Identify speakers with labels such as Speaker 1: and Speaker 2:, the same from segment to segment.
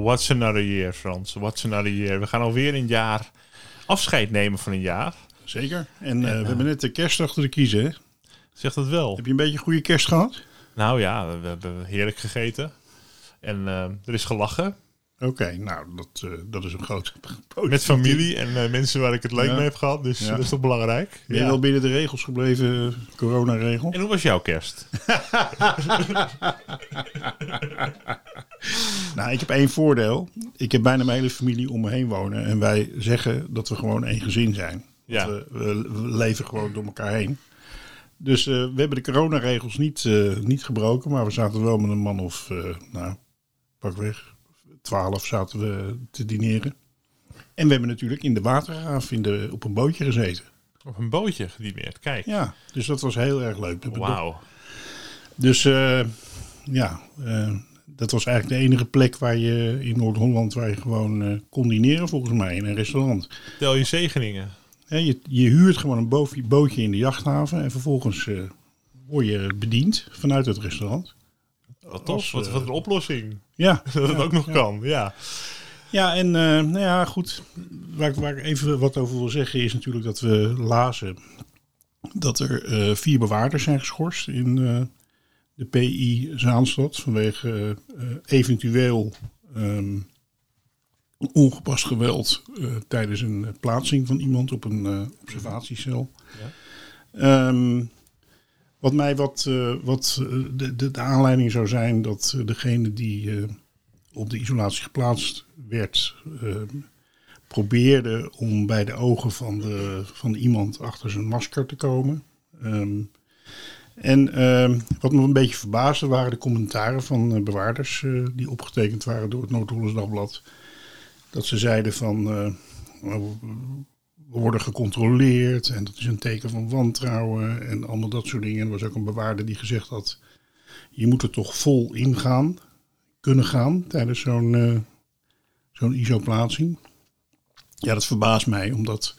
Speaker 1: What's another year, Frans? What's another year? We gaan alweer een jaar afscheid nemen van een jaar.
Speaker 2: Zeker. En eh, we hebben net de kerst achter de kiezen. Hè?
Speaker 1: Zegt dat wel?
Speaker 2: Heb je een beetje een goede kerst gehad?
Speaker 1: Nou ja, we hebben heerlijk gegeten. En eh, er is gelachen.
Speaker 2: Oké, nou, dat, eh, dat is een groot
Speaker 1: Met familie en eh, mensen waar ik het leuk
Speaker 2: Ja.
Speaker 1: mee heb gehad. Dus
Speaker 2: Ja.
Speaker 1: dat is toch belangrijk?
Speaker 2: Ben je
Speaker 1: Ja.
Speaker 2: wel binnen de regels gebleven, eh, coronaregel?
Speaker 1: En hoe was jouw kerst?
Speaker 2: Nou, ik heb één voordeel. Ik heb bijna mijn hele familie om me heen wonen. En wij zeggen dat we gewoon één gezin zijn.
Speaker 1: Ja.
Speaker 2: We, we, leven gewoon door elkaar heen. Dus eh, we hebben de coronaregels niet, eh, niet gebroken. Maar we zaten wel met een man of, eh, nou, pak weg, twaalf zaten we te dineren. En we hebben natuurlijk in de waterhaaf in de, op een bootje gezeten.
Speaker 1: Op een bootje gedineerd. Kijk.
Speaker 2: Ja, dus dat was heel erg leuk.
Speaker 1: Wauw.
Speaker 2: Dus eh, ja, eh, dat was eigenlijk de enige plek waar je in Noord-Holland waar je gewoon eh, kon dineren volgens mij in een restaurant.
Speaker 1: Tel je zegeningen.
Speaker 2: Je, je huurt gewoon een bootje, in de jachthaven en vervolgens word je bediend vanuit het restaurant.
Speaker 1: Wat tof. Wat,
Speaker 2: eh,
Speaker 1: wat een oplossing.
Speaker 2: Ja,
Speaker 1: Dat het
Speaker 2: ja,
Speaker 1: ook nog
Speaker 2: ja.
Speaker 1: kan. Ja.
Speaker 2: Ja, en eh, nou ja, goed. Waar, ik- waar ik even wat over wil zeggen is natuurlijk dat we lazen dat er eh, vier bewaarders zijn geschorst in de PI Zaanstad vanwege eventueel ehm, ongepast geweld tijdens een plaatsing van iemand op een observatiecel. Ehm, wat mij wat, eh, wat eh, de, de, de aanleiding zou zijn dat eh, degene die op de isolatie geplaatst werd, probeerde om bij de ogen van, de, van iemand achter zijn masker te komen. Ehm, en ehm, wat me een beetje verbaasde waren de commentaren van bewaarders die opgetekend waren door het Noord-Hollands. Dat ze zeiden van worden gecontroleerd en dat is een teken van wantrouwen en allemaal dat soort dingen. Er was ook een bewaarder die gezegd had, je moet er toch vol ingaan kunnen gaan tijdens zo'n eh, zo'n ISO-plaatsing. Ja, dat verbaast mij, omdat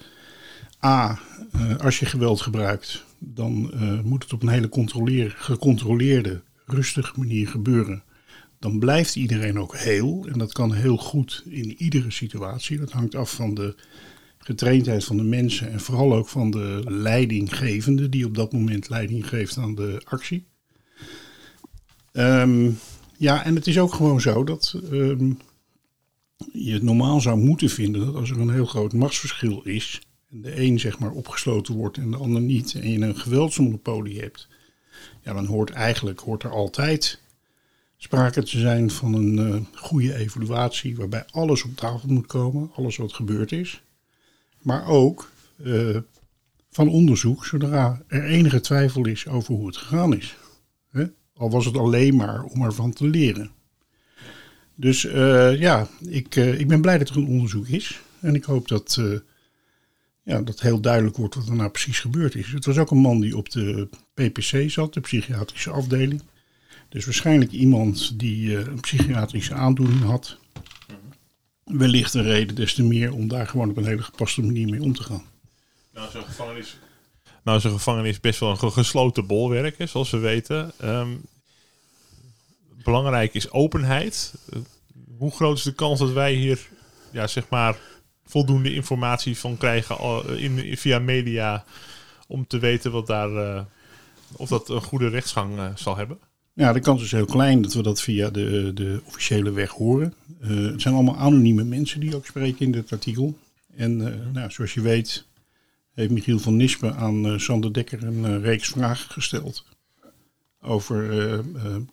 Speaker 2: A, eh, als je geweld gebruikt, dan eh, moet het op een hele controleer, gecontroleerde, rustige manier gebeuren. Dan blijft iedereen ook heel en dat kan heel goed in iedere situatie. Dat hangt af van de getraindheid van de mensen en vooral ook van de leidinggevende die op dat moment leiding geeft aan de actie. Ehm, ja, en het is ook gewoon zo dat ehm, je het normaal zou moeten vinden dat als er een heel groot machtsverschil is, en de een zeg maar opgesloten wordt en de ander niet, en je een geweldsmonopolie hebt, ja, dan hoort eigenlijk hoort er altijd sprake te zijn van een eh, goede evaluatie waarbij alles op tafel moet komen, alles wat gebeurd is, maar ook eh, van onderzoek zodra er enige twijfel is over hoe het gegaan is. Al was het alleen maar om ervan te leren. Dus eh, ja, ik, eh, ik ben blij dat er een onderzoek is. En ik hoop dat, ja, dat heel duidelijk wordt wat er nou precies gebeurd is. Het was ook een man die op de PPC zat, de psychiatrische afdeling. Dus waarschijnlijk iemand die een psychiatrische aandoening had. Wellicht een reden des te meer om daar gewoon op een hele gepaste manier mee om te gaan.
Speaker 1: Nou, zo'n gevangenis. Nou, zo'n gevangenis is best wel een ge- gesloten bolwerk, hè, zoals we weten. Ehm, belangrijk is openheid. Eh, hoe groot is de kans dat wij hier, ja, zeg maar, voldoende informatie van krijgen al- in, in- via media om te weten wat daar, eh, of dat een goede rechtsgang eh, zal hebben?
Speaker 2: Ja, de kans is heel klein dat we dat via de, de officiële weg horen. Eh, het zijn allemaal anonieme mensen die ook spreken in dit artikel. En eh, nou, zoals je weet heeft Michiel van Nispen aan eh, Sander Dekker een reeks vragen gesteld over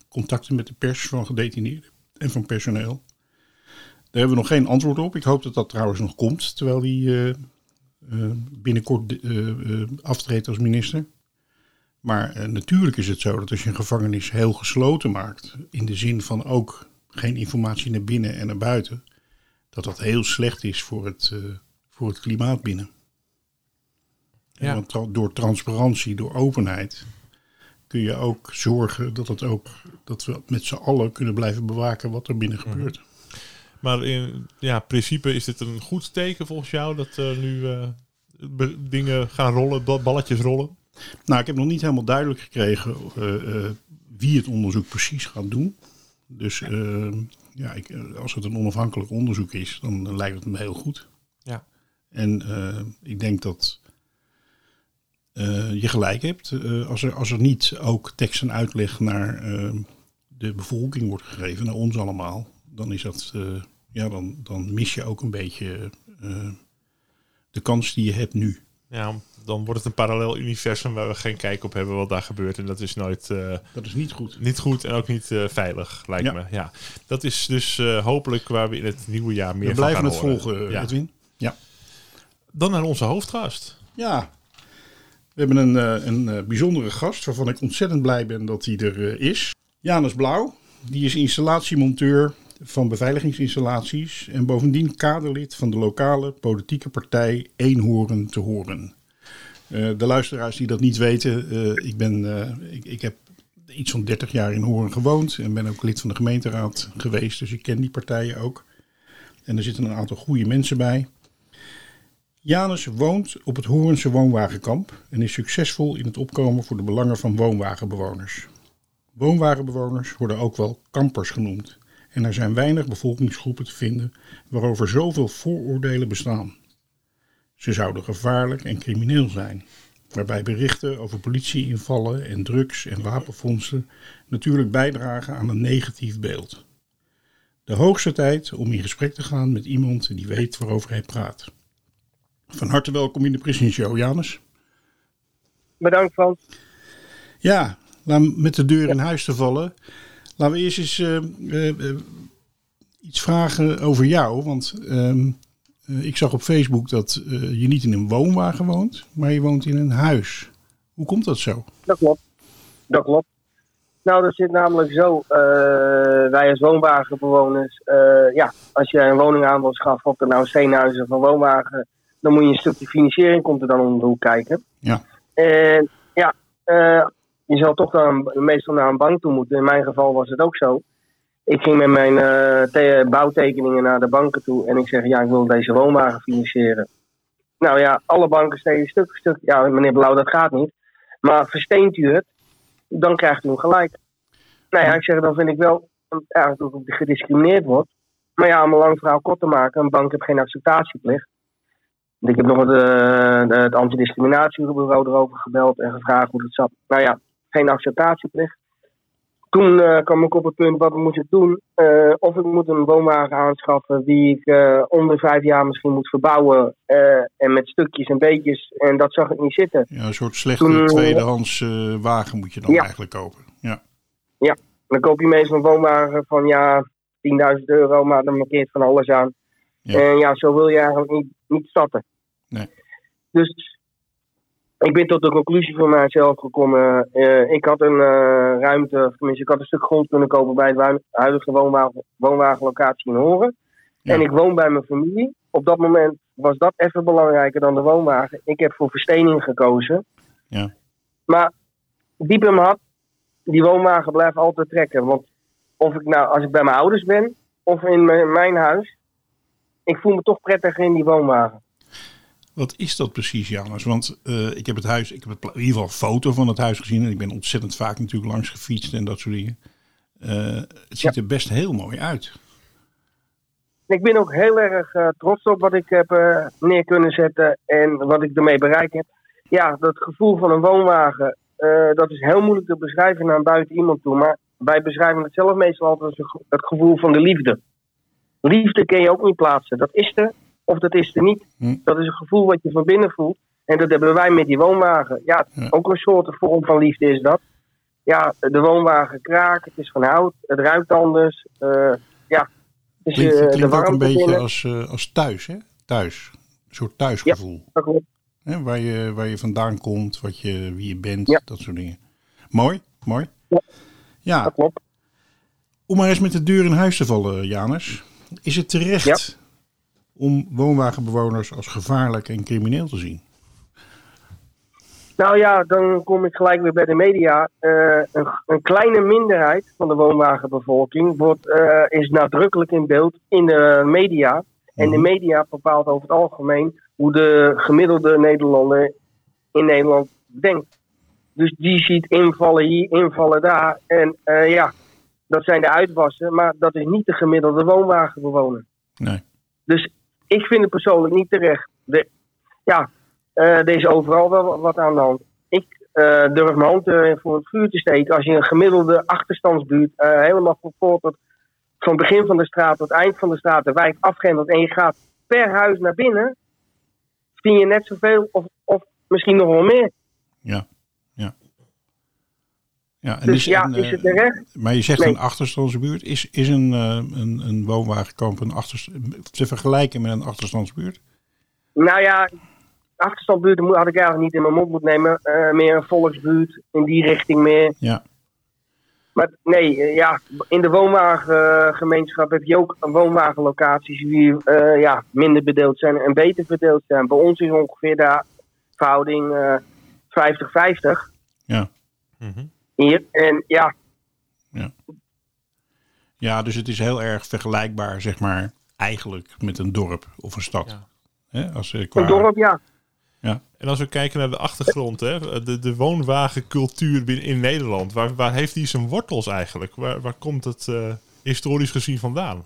Speaker 2: contacten met de pers van gedetineerden en van personeel. Daar hebben we nog geen antwoord op. Ik hoop dat dat trouwens nog komt, terwijl hij binnenkort eh, aftreedt als minister. Maar eh, natuurlijk is het zo dat als je een gevangenis heel gesloten maakt, in de zin van ook geen informatie naar binnen en naar buiten, dat dat heel slecht is voor het, eh, voor het klimaat binnen. Ja. Want tra- door transparantie, door openheid, kun je ook zorgen dat, het ook, dat we met z'n allen kunnen blijven bewaken wat er binnen gebeurt.
Speaker 1: Maar in ja, principe is dit een goed teken volgens jou dat er nu eh, be- dingen gaan rollen, ba- balletjes rollen?
Speaker 2: Nou, ik heb nog niet helemaal duidelijk gekregen eh, eh, wie het onderzoek precies gaat doen. Dus ja, ik, eh, als het een onafhankelijk onderzoek is, dan lijkt het me heel goed.
Speaker 1: Ja.
Speaker 2: En ik denk dat je gelijk hebt. Als, er, als er niet ook tekst en uitleg naar eh, de bevolking wordt gegeven, naar ons allemaal, dan is dat, ja, dan, dan mis je ook een beetje de kans die je hebt nu.
Speaker 1: Ja, dan wordt het een parallel universum waar we geen kijk op hebben wat daar gebeurt. En dat is nooit eh,
Speaker 2: Dat is niet goed.
Speaker 1: niet goed en ook niet eh, veilig, lijkt
Speaker 2: Ja.
Speaker 1: me. Ja. Dat is dus eh, hopelijk waar we in het nieuwe jaar meer
Speaker 2: We
Speaker 1: van
Speaker 2: blijven
Speaker 1: gaan
Speaker 2: het
Speaker 1: horen.
Speaker 2: volgen,
Speaker 1: Ja.
Speaker 2: Edwin. Ja.
Speaker 1: Dan naar onze hoofdgast.
Speaker 2: Ja, we hebben een, een bijzondere gast waarvan ik ontzettend blij ben dat hij er is. Janus Blauw, die is installatiemonteur van beveiligingsinstallaties en bovendien kaderlid van de lokale politieke partij Eenhoorn te Horen. Eh, de luisteraars die dat niet weten, eh, ik, ben, eh, ik, ik heb iets van 30 jaar in Hoorn gewoond en ben ook lid van de gemeenteraad geweest, dus ik ken die partijen ook. En er zitten een aantal goede mensen bij. Janus woont op het Hoornse woonwagenkamp en is succesvol in het opkomen voor de belangen van woonwagenbewoners. Woonwagenbewoners worden ook wel kampers genoemd en er zijn weinig bevolkingsgroepen te vinden waarover zoveel vooroordelen bestaan. Ze zouden gevaarlijk en crimineel zijn, waarbij berichten over politieinvallen en drugs- en wapenfondsen natuurlijk bijdragen aan een negatief beeld. De hoogste tijd om in gesprek te gaan met iemand die weet waarover hij praat. Van harte welkom in de Prison Show, Janus.
Speaker 3: Bedankt Frans.
Speaker 2: Ja, laat met de deur in huis te vallen. Laten we eerst eens eh, eh, eh, iets vragen over jou. Want ehm, eh, ik zag op Facebook dat je niet in een woonwagen woont, maar je woont in een huis. Hoe komt dat zo?
Speaker 3: Dat klopt. Dat klopt. Nou, dat zit namelijk zo. wij als woonwagenbewoners, ja, als je een woning aan wil schaffen, of er nou steenhuizen of een woonwagen, dan moet je een stukje financiering komt er dan om de hoek kijken.
Speaker 2: Ja.
Speaker 3: En ja, je zal toch dan meestal naar een bank toe moeten. In mijn geval was het ook zo. Ik ging met mijn eh, te- bouwtekeningen naar de banken toe en ik zeg, ja, ik wil deze woonwagen financieren. Nou ja, alle banken steden stuk voor stuk. Ja, meneer Blauw, dat gaat niet. Maar versteent u het, dan krijgt u hem gelijk. Nou ja, ik zeg, dan vind ik wel eigenlijk ook gediscrimineerd wordt. Maar ja, om een lang verhaal kort te maken, een bank heeft geen acceptatieplicht. Ik heb nog het, de- het antidiscriminatiebureau erover gebeld en gevraagd hoe het zat. Nou ja, geen acceptatieplicht. Toen eh, kwam ik op het punt, wat moet ik doen? Eh, of ik moet een woonwagen aanschaffen die ik eh, onder vijf jaar misschien moet verbouwen. en met stukjes en beetjes. En dat zag ik niet zitten.
Speaker 2: Ja, een soort slechte
Speaker 3: Toen, eh,
Speaker 2: tweedehands eh, wagen moet je dan
Speaker 3: Ja.
Speaker 2: eigenlijk kopen. Ja.
Speaker 3: Dan koop je meestal een woonwagen van ja, 10.000 euro, maar dan markeert van alles aan.
Speaker 2: Ja.
Speaker 3: En ja, zo wil je eigenlijk niet, niet starten.
Speaker 2: Nee.
Speaker 3: Dus ik ben tot de conclusie van mijzelf gekomen. eh, ik had een eh, ruimte, of tenminste, ik had een stuk grond kunnen kopen bij de hu- huidige woonwagen, woonwagenlocatie in Horen.
Speaker 2: Ja.
Speaker 3: En ik woon bij mijn familie. Op dat moment was dat even belangrijker dan de woonwagen. Ik heb voor verstening gekozen.
Speaker 2: Ja.
Speaker 3: Maar diep in mijn hart, die woonwagen blijft altijd trekken. Want of ik nou, als ik bij mijn ouders ben of in mijn, mijn huis, ik voel me toch prettiger in die woonwagen.
Speaker 2: Wat is dat precies, Janus? Want eh, ik heb het huis, ik heb het, in ieder geval een foto van het huis gezien. En ik ben ontzettend vaak natuurlijk langs gefietst en dat soort dingen. Eh, het ziet er best heel mooi uit.
Speaker 3: Ik ben ook heel erg eh, trots op wat ik heb neer kunnen zetten en wat ik ermee bereikt heb. Ja, dat gevoel van een woonwagen, dat is heel moeilijk te beschrijven naar buiten iemand toe. Maar wij beschrijven het zelf meestal altijd als het gevoel van de liefde. Liefde kun je ook niet plaatsen. Dat is er of dat is er niet.
Speaker 2: Hm.
Speaker 3: Dat is een gevoel wat je van binnen voelt. En dat hebben wij met die woonwagen. Ja,
Speaker 2: Ja.
Speaker 3: ook een soort vorm van liefde is dat. Ja, de woonwagen kraakt, het is van hout, het ruikt anders. eh, ja, dus
Speaker 2: Klinkt,
Speaker 3: eh, de
Speaker 2: klinkt ook een beetje
Speaker 3: binnen.
Speaker 2: als, eh, als thuis, hè? Thuis. Een soort thuisgevoel.
Speaker 3: Dat klopt.
Speaker 2: Hè? Waar, je, waar je vandaan komt, wat je, wie je bent,
Speaker 3: Ja.
Speaker 2: dat soort dingen. Mooi, mooi.
Speaker 3: Ja.
Speaker 2: Ja,
Speaker 3: Dat klopt.
Speaker 2: om maar eens met de deur in huis te vallen, Janus. Is het terecht om woonwagenbewoners als gevaarlijk en crimineel te zien?
Speaker 3: Nou ja, dan kom ik gelijk weer bij de media. Eh, een, een kleine minderheid van de woonwagenbevolking wordt, eh, is nadrukkelijk in beeld in de media. En de
Speaker 2: Mhm.
Speaker 3: media bepaalt over het algemeen hoe de gemiddelde Nederlander in Nederland denkt. Dus die ziet invallen hier, invallen daar. En eh, ja, dat zijn de uitwassen, maar dat is niet de gemiddelde woonwagenbewoner.
Speaker 2: Nee.
Speaker 3: Dus ik vind het persoonlijk niet terecht. De, ja, eh, er is overal wel wat aan de hand. Ik eh, durf mijn hand eh, voor het vuur te steken. Als je een gemiddelde achterstandsbuurt helemaal van van begin van de straat tot eind van de straat de wijk afgrendelt en je gaat per huis naar binnen, vind je net zoveel of, of misschien nog wel meer.
Speaker 2: Ja. Ja en
Speaker 3: Dus ja,
Speaker 2: een,
Speaker 3: is
Speaker 2: eh,
Speaker 3: het terecht?
Speaker 2: Maar je zegt
Speaker 3: Nee.
Speaker 2: een achterstandsbuurt. Is, is een, eh, een, een woonwagenkamp een te vergelijken met een achterstandsbuurt?
Speaker 3: Nou ja, achterstandbuurten moet- had ik eigenlijk niet in mijn mond moeten nemen. Eh, meer een volksbuurt, in die richting meer.
Speaker 2: Ja,
Speaker 3: Maar nee, eh, ja, in de woonwagengemeenschap heb je ook woonwagenlocaties die eh, ja, minder bedeeld zijn en beter verdeeld zijn. Bij ons is ongeveer de verhouding eh 50-50
Speaker 2: ja.
Speaker 1: Mhm.
Speaker 3: Hier. En ja,
Speaker 2: ja, dus het is heel erg vergelijkbaar, zeg maar, eigenlijk met een dorp of een stad.
Speaker 1: Ja.
Speaker 2: Hè, als, eh, qua,
Speaker 3: een dorp, ja.
Speaker 1: En als we kijken naar de achtergrond, hè, de, de woonwagencultuur binnen in Nederland, waar, waar heeft die zijn wortels eigenlijk? Waar, waar komt het eh, historisch gezien vandaan?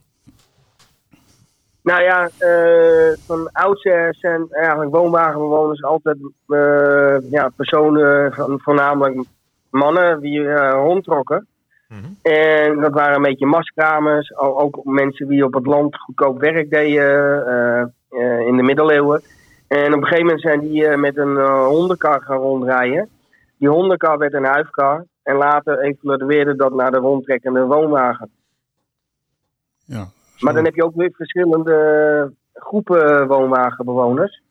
Speaker 3: Nou ja, eh, van oudsher zijn eigenlijk woonwagenbewoners altijd eh, ja, personen, van- voornamelijk mannen, die eh, rondtrokken.
Speaker 1: Mhm.
Speaker 3: En dat waren een beetje maskramers, ook mensen die op het land goedkoop werk deden eh, eh, in de middeleeuwen. En op een gegeven moment zijn die eh, met een eh, hondenkar gaan rondrijden. Die hondenkar werd een huifkar. En later evolueerde dat naar de rondtrekkende woonwagen.
Speaker 2: Ja,
Speaker 3: Maar dan heb je ook weer verschillende groepen woonwagenbewoners.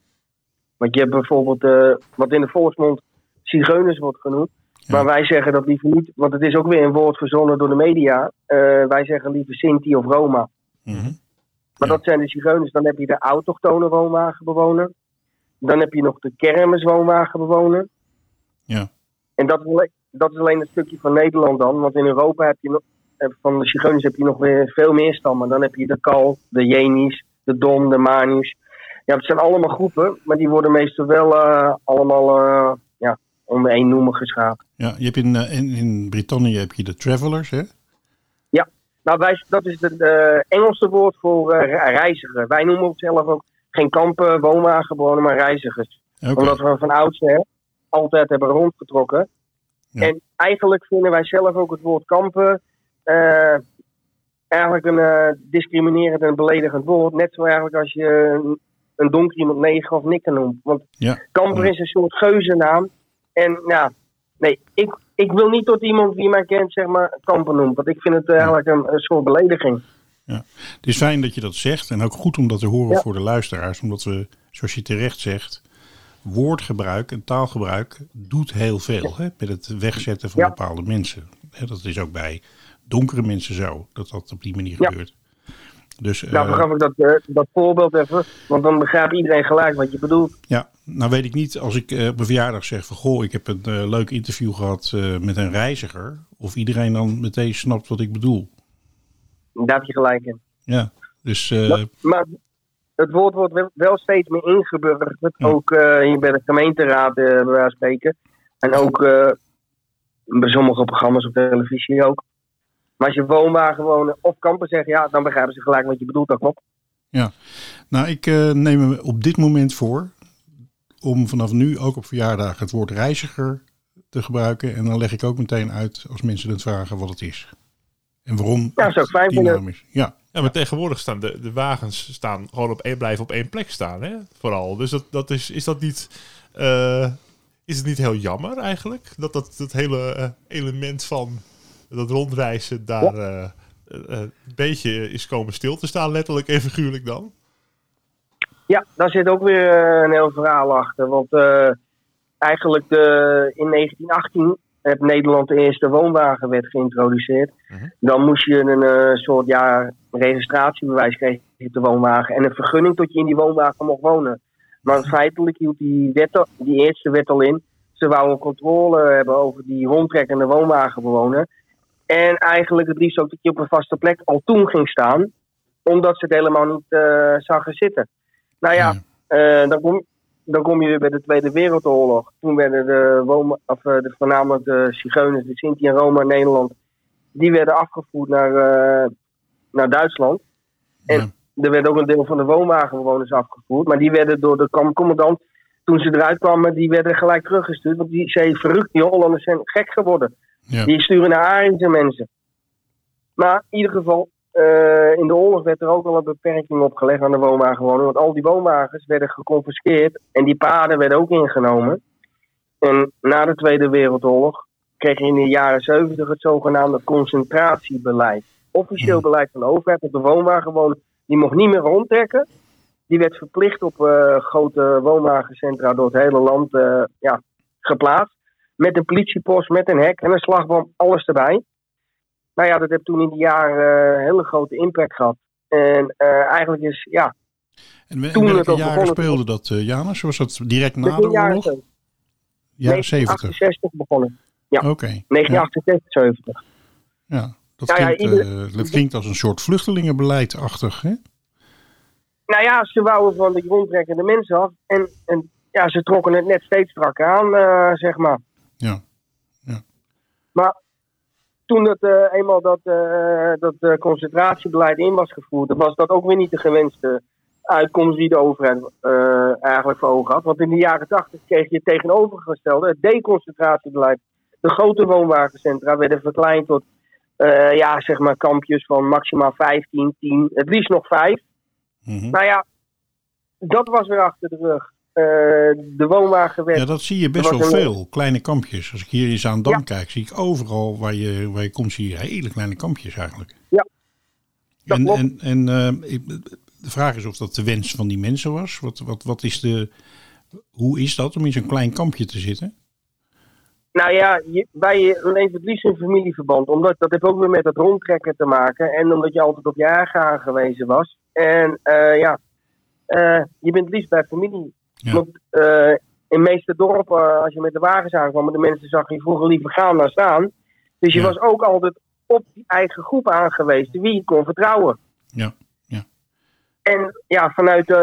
Speaker 3: Want je hebt bijvoorbeeld eh, wat in de volksmond zigeuners wordt genoemd.
Speaker 2: Ja.
Speaker 3: Maar wij zeggen dat liever niet, want het is ook weer een woord verzonnen door de media. Eh, wij zeggen liever Sinti of Roma.
Speaker 2: Mhm.
Speaker 3: Maar
Speaker 2: Ja.
Speaker 3: dat zijn de zigeuners. Dan heb je de autochtone woonwagenbewoner. Dan heb je nog de kermiswoonwagenbewoner.
Speaker 2: Ja.
Speaker 3: En dat is, alleen, dat is alleen een stukje van Nederland dan. Want in Europa heb je nog, eh, van de zigeuners heb je nog weer veel meer stammen. Dan heb je de Kal, de Jenis, de Don, de Manius. Ja, het zijn allemaal groepen, maar die worden meestal wel eh, allemaal onder één noemer geschapen.
Speaker 2: ja je hebt in, eh, in, in Brittannië heb je de travelers, hè?
Speaker 3: Nou, wij, dat is het Engelse woord voor eh, re- reiziger. Wij noemen onszelf ook geen kampen, woonwagenbewoner, maar reizigers. Omdat we van oudsher altijd hebben rondgetrokken.
Speaker 2: Ja.
Speaker 3: En eigenlijk vinden wij zelf ook het woord kampen eh, eigenlijk een eh, discriminerend en beledigend woord. Net zo eigenlijk als je een, een donker iemand neger of nikker noemt. Want
Speaker 2: Ja.
Speaker 3: kamper
Speaker 2: Ja.
Speaker 3: is een soort geuzennaam. En ja, nee, ik, ik wil niet tot iemand die mij kent, zeg maar, kamper noemt. Want ik vind het eigenlijk een, een soort belediging.
Speaker 2: Het is fijn dat je dat zegt en ook goed om dat te horen
Speaker 3: Ja.
Speaker 2: voor de luisteraars. Omdat we, zoals je terecht zegt, woordgebruik en taalgebruik doet heel veel hè, met het wegzetten van
Speaker 3: Ja.
Speaker 2: bepaalde mensen. Dat is ook bij donkere mensen zo, dat dat op die manier
Speaker 3: Ja.
Speaker 2: gebeurt. Dus
Speaker 3: Daarvoor
Speaker 2: eh,
Speaker 3: gaf ik dat, eh, dat voorbeeld even. Want dan begrijpt iedereen gelijk wat je bedoelt.
Speaker 2: ja, nou weet ik niet als ik eh, op mijn verjaardag zeg van goh, ik heb een eh, leuk interview gehad eh, met een reiziger. Of iedereen dan meteen snapt wat ik bedoel.
Speaker 3: Daar heb je gelijk in.
Speaker 2: Ja, dus eh,
Speaker 3: Ja. Maar het woord wordt wel, steeds meer ingeburgerd.
Speaker 2: Ja.
Speaker 3: Ook eh, hier bij de gemeenteraad, eh, bij spreken. En ook eh, bij sommige programma's op televisie ook. Maar als je woonwagen wonen of kampen zegt, ja, dan begrijpen ze gelijk wat je bedoelt. Dat klopt.
Speaker 2: Nou, ik eh, neem me op dit moment voor om vanaf nu ook op verjaardag het woord reiziger te gebruiken. En dan leg ik ook meteen uit als mensen het vragen wat het is. En waarom
Speaker 3: Ja, ik fijn
Speaker 2: die naam is. Ja,
Speaker 1: Ja, maar tegenwoordig staan de, de wagens staan gewoon op één, blijven op één plek staan, hè? Vooral. Dus dat, dat is, is dat niet. eh, is het niet heel jammer eigenlijk? Dat dat, dat hele eh, element van dat rondreizen daar eh, eh, een beetje is komen stil te staan, letterlijk en figuurlijk dan?
Speaker 3: Ja, daar zit ook weer eh, een heel verhaal achter. Want eigenlijk de, in 1918 heeft Nederland de eerste woonwagenwet geïntroduceerd.
Speaker 1: Mhm.
Speaker 3: Dan moest je een soort ja, registratiebewijs krijgen op de woonwagen. En een vergunning tot je in die woonwagen mocht wonen. Maar feitelijk hield die, wet, al- die eerste wet al in. Ze wouden controle hebben over die rondtrekkende woonwagenbewoner. En eigenlijk het liefst ook dat je op een vaste plek al toen ging staan. Omdat ze het helemaal niet eh zagen zitten. Nou ja, eh, dan, kom, dan kom je weer bij de Tweede Wereldoorlog. Toen werden de, woon, of, eh, de voornamelijk de Zigeuners, de Sinti en Roma in Nederland, die werden afgevoerd naar, naar Duitsland. En
Speaker 2: Ja.
Speaker 3: er werd ook een deel van de woonwagenbewoners afgevoerd. Maar die werden door de kampcommandant, toen ze eruit kwamen, die werden gelijk teruggestuurd. Want die zei, verrukt, die Hollanders zijn gek geworden.
Speaker 2: Ja.
Speaker 3: Die sturen naar Arische mensen. Maar in ieder geval, eh, in de oorlog werd er ook al een beperking opgelegd aan de woonwagenwoning. Want al die woonwagens werden geconfiskeerd en die paden werden ook ingenomen. En na de Tweede Wereldoorlog kreeg je in de jaren 70 het zogenaamde concentratiebeleid. Officieel beleid van de overheid dat de woonwagenwoner die mocht niet meer rondtrekken. Die werd verplicht op eh, grote woonwagencentra door het hele land eh, ja, geplaatst. Met een politiepost, met een hek en een slagboom, alles erbij. Nou ja, dat heeft toen in die jaren eh, een hele grote impact gehad. En eh, eigenlijk is, ja,
Speaker 2: En in
Speaker 3: Toen
Speaker 2: welke jaren
Speaker 3: begonnen-
Speaker 2: speelde dat, eh, Janus? Was dat direct na de
Speaker 3: jaren
Speaker 2: oorlog?
Speaker 3: 70.
Speaker 2: Jaren 70.
Speaker 3: 1968 begonnen. ja.
Speaker 2: Oké.
Speaker 3: 1968, 70.
Speaker 2: Ja, dat,
Speaker 3: ja,
Speaker 2: klinkt,
Speaker 3: ieder-
Speaker 2: dat klinkt als een soort vluchtelingenbeleid-achtig, hè?
Speaker 3: Nou ja, ze wouden van de rondtrekkende mensen af. En, en ja, ze trokken het net steeds strakker aan, zeg maar.
Speaker 2: Ja.
Speaker 3: Maar toen dat, eh, eenmaal dat, eh, dat eh, concentratiebeleid in was gevoerd, was dat ook weer niet de gewenste uitkomst die de overheid eigenlijk voor ogen had. Want in de jaren 80 kreeg je het tegenovergestelde, het deconcentratiebeleid. De grote woonwagencentra werden verkleind tot ja, zeg maar kampjes van maximaal 15, 10, het liefst nog 5.
Speaker 2: Mhm.
Speaker 3: Nou ja, dat was weer achter de rug. Eh, de woonwagenwet.
Speaker 2: Ja, dat zie je best wel
Speaker 3: een-
Speaker 2: veel. Kleine kampjes. Als ik hier in Zaandam
Speaker 3: Ja.
Speaker 2: kijk, zie ik overal waar je, waar je komt, zie je hele kleine kampjes eigenlijk.
Speaker 3: Ja, dat
Speaker 2: En, en, en eh, de vraag is of dat de wens van die mensen was. Wat, wat, wat is de, hoe is dat om in zo'n klein kampje te zitten?
Speaker 3: Nou ja, je, wij leven het liefst in familieverband. Omdat dat heeft ook weer met het rondtrekken te maken. En omdat je altijd op je eigen aangewezen was. En eh, ja, eh, je bent het liefst bij familie.
Speaker 2: Ja.
Speaker 3: Eh, in de meeste dorpen, eh, als je met de wagens aankwam, de mensen zag je vroeger liever gaan dan staan. Dus je
Speaker 2: Ja.
Speaker 3: was ook altijd op die eigen groep aangewezen, wie je kon vertrouwen.
Speaker 2: Ja, ja.
Speaker 3: En ja, vanuit eh,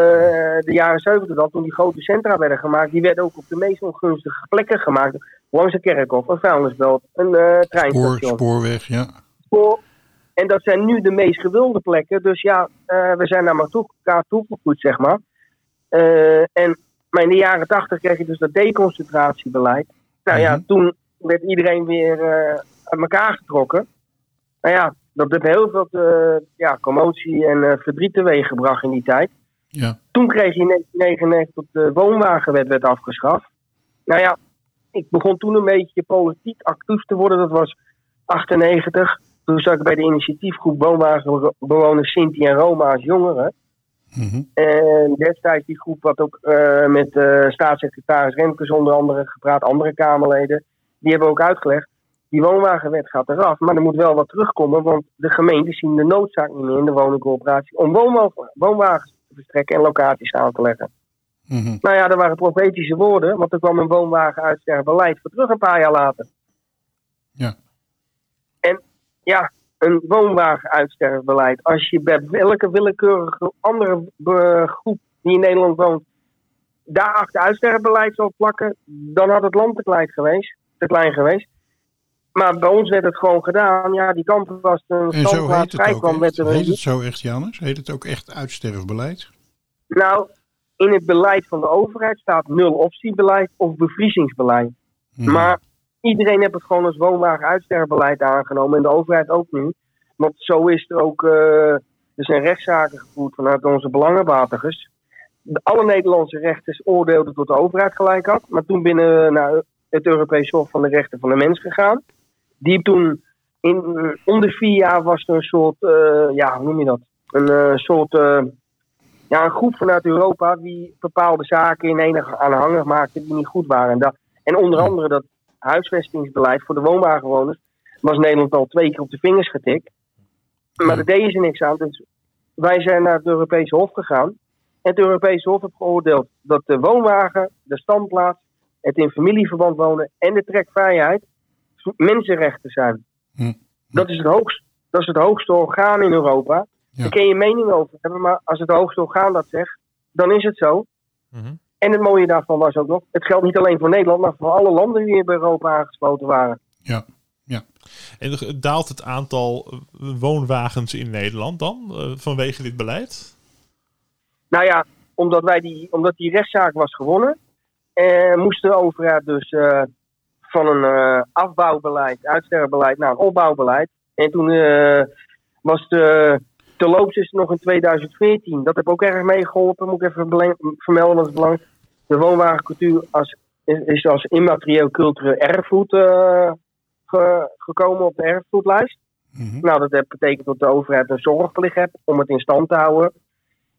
Speaker 3: de jaren 70 dan, toen die grote centra werden gemaakt, die werden ook op de meest ongunstige plekken gemaakt. Langs een kerkhof, een vuilnisbelt, een
Speaker 2: Spoor,
Speaker 3: treinstation.
Speaker 2: spoorweg, ja.
Speaker 3: spoor. En dat zijn nu de meest gewilde plekken. Dus ja, we zijn naar elkaar toegevoegd, zeg maar. En, maar in de jaren tachtig kreeg je dus dat deconcentratiebeleid. Nou ja,
Speaker 2: Mhm.
Speaker 3: toen werd iedereen weer eh, uit elkaar getrokken. Nou ja, dat heeft heel veel eh, ja, commotie en eh, verdriet teweeg gebracht in die tijd.
Speaker 2: Ja,
Speaker 3: Toen kreeg je in 1999 dat de woonwagenwet werd afgeschaft. Nou ja, ik begon toen een beetje politiek actief te worden. Dat was 98. Toen zat ik bij de initiatiefgroep woonwagenbewoners Sinti en Roma als jongeren.
Speaker 2: Mhm.
Speaker 3: En destijds die groep had ook eh, met eh, staatssecretaris Remkes onder andere gepraat, andere Kamerleden. Die hebben ook uitgelegd, die woonwagenwet gaat eraf, maar er moet wel wat terugkomen, want de gemeenten zien de noodzaak niet meer in de woningcoöperatie om woonwa- woonwagens te verstrekken en locaties aan te leggen.
Speaker 2: Mhm.
Speaker 3: Nou ja, dat waren profetische woorden, want er kwam een woonwagenuitsterfbeleid voor terug een paar jaar later.
Speaker 2: Ja.
Speaker 3: En ja, een woonwagenuitsterfbeleid. Als je bij welke willekeurige andere eh, groep die in Nederland woont, daarachter uitsterfbeleid zou plakken, dan had het land te klein geweest. Te klein geweest. Maar bij ons werd het gewoon gedaan. Ja, die kampen was een
Speaker 2: En zo heet het ook
Speaker 3: er
Speaker 2: Heet het zo echt, Janus? Heet het ook echt uitsterfbeleid?
Speaker 3: Nou, in het beleid van de overheid staat nul optiebeleid of bevriezingsbeleid.
Speaker 2: Mhm.
Speaker 3: Maar iedereen heeft het gewoon als woonwagen uitsterfbeleid aangenomen. En de overheid ook nu. Want zo is er ook. eh, er zijn rechtszaken gevoerd vanuit onze belangenbehartigers. De- Alle Nederlandse rechters oordeelden tot de overheid gelijk had. Maar toen binnen naar het Europese Hof van de Rechten van de Mens gegaan. Die toen in, om de vier jaar was er een soort, eh, ja, hoe noem je dat? Een eh, soort, eh, ja, een groep vanuit Europa die bepaalde zaken in enig aanhangig maakte die niet goed waren. En, dat, en onder andere dat huisvestingsbeleid voor de woonwagenwoners was Nederland al twee keer op de vingers getikt. Maar daar deden ze niks aan. Dus wij zijn naar het Europese Hof gegaan. En het Europese Hof heeft geoordeeld dat de woonwagen, de standplaats, het in familieverband wonen en de trekvrijheid mensenrechten zijn.
Speaker 2: Hm.
Speaker 3: Dat, is het hoogst, dat is het hoogste orgaan in Europa.
Speaker 2: Ja.
Speaker 3: Daar kun je mening over hebben, maar als het hoogste orgaan dat zegt, dan is het zo.
Speaker 1: Mhm.
Speaker 3: En het mooie daarvan was ook nog, het geldt niet alleen voor Nederland, maar voor alle landen die bij Europa aangesloten waren.
Speaker 2: Ja, ja.
Speaker 1: En daalt het aantal woonwagens in Nederland dan eh, vanwege dit beleid?
Speaker 3: Nou ja, omdat, wij die, omdat die rechtszaak was gewonnen, eh, moest de overheid dus eh, van een eh, afbouwbeleid, uitsterrenbeleid naar een opbouwbeleid. En toen was de terloops is nog in 2014. Dat heb ook erg meegeholpen, moet ik even vermelden, want het belangrijk. De woonwagencultuur als, is, als immaterieel cultureel erfgoed eh, ge- gekomen op de erfgoedlijst.
Speaker 2: Mhm.
Speaker 3: Nou, dat betekent dat de overheid een zorgplicht heeft om het in stand te houden.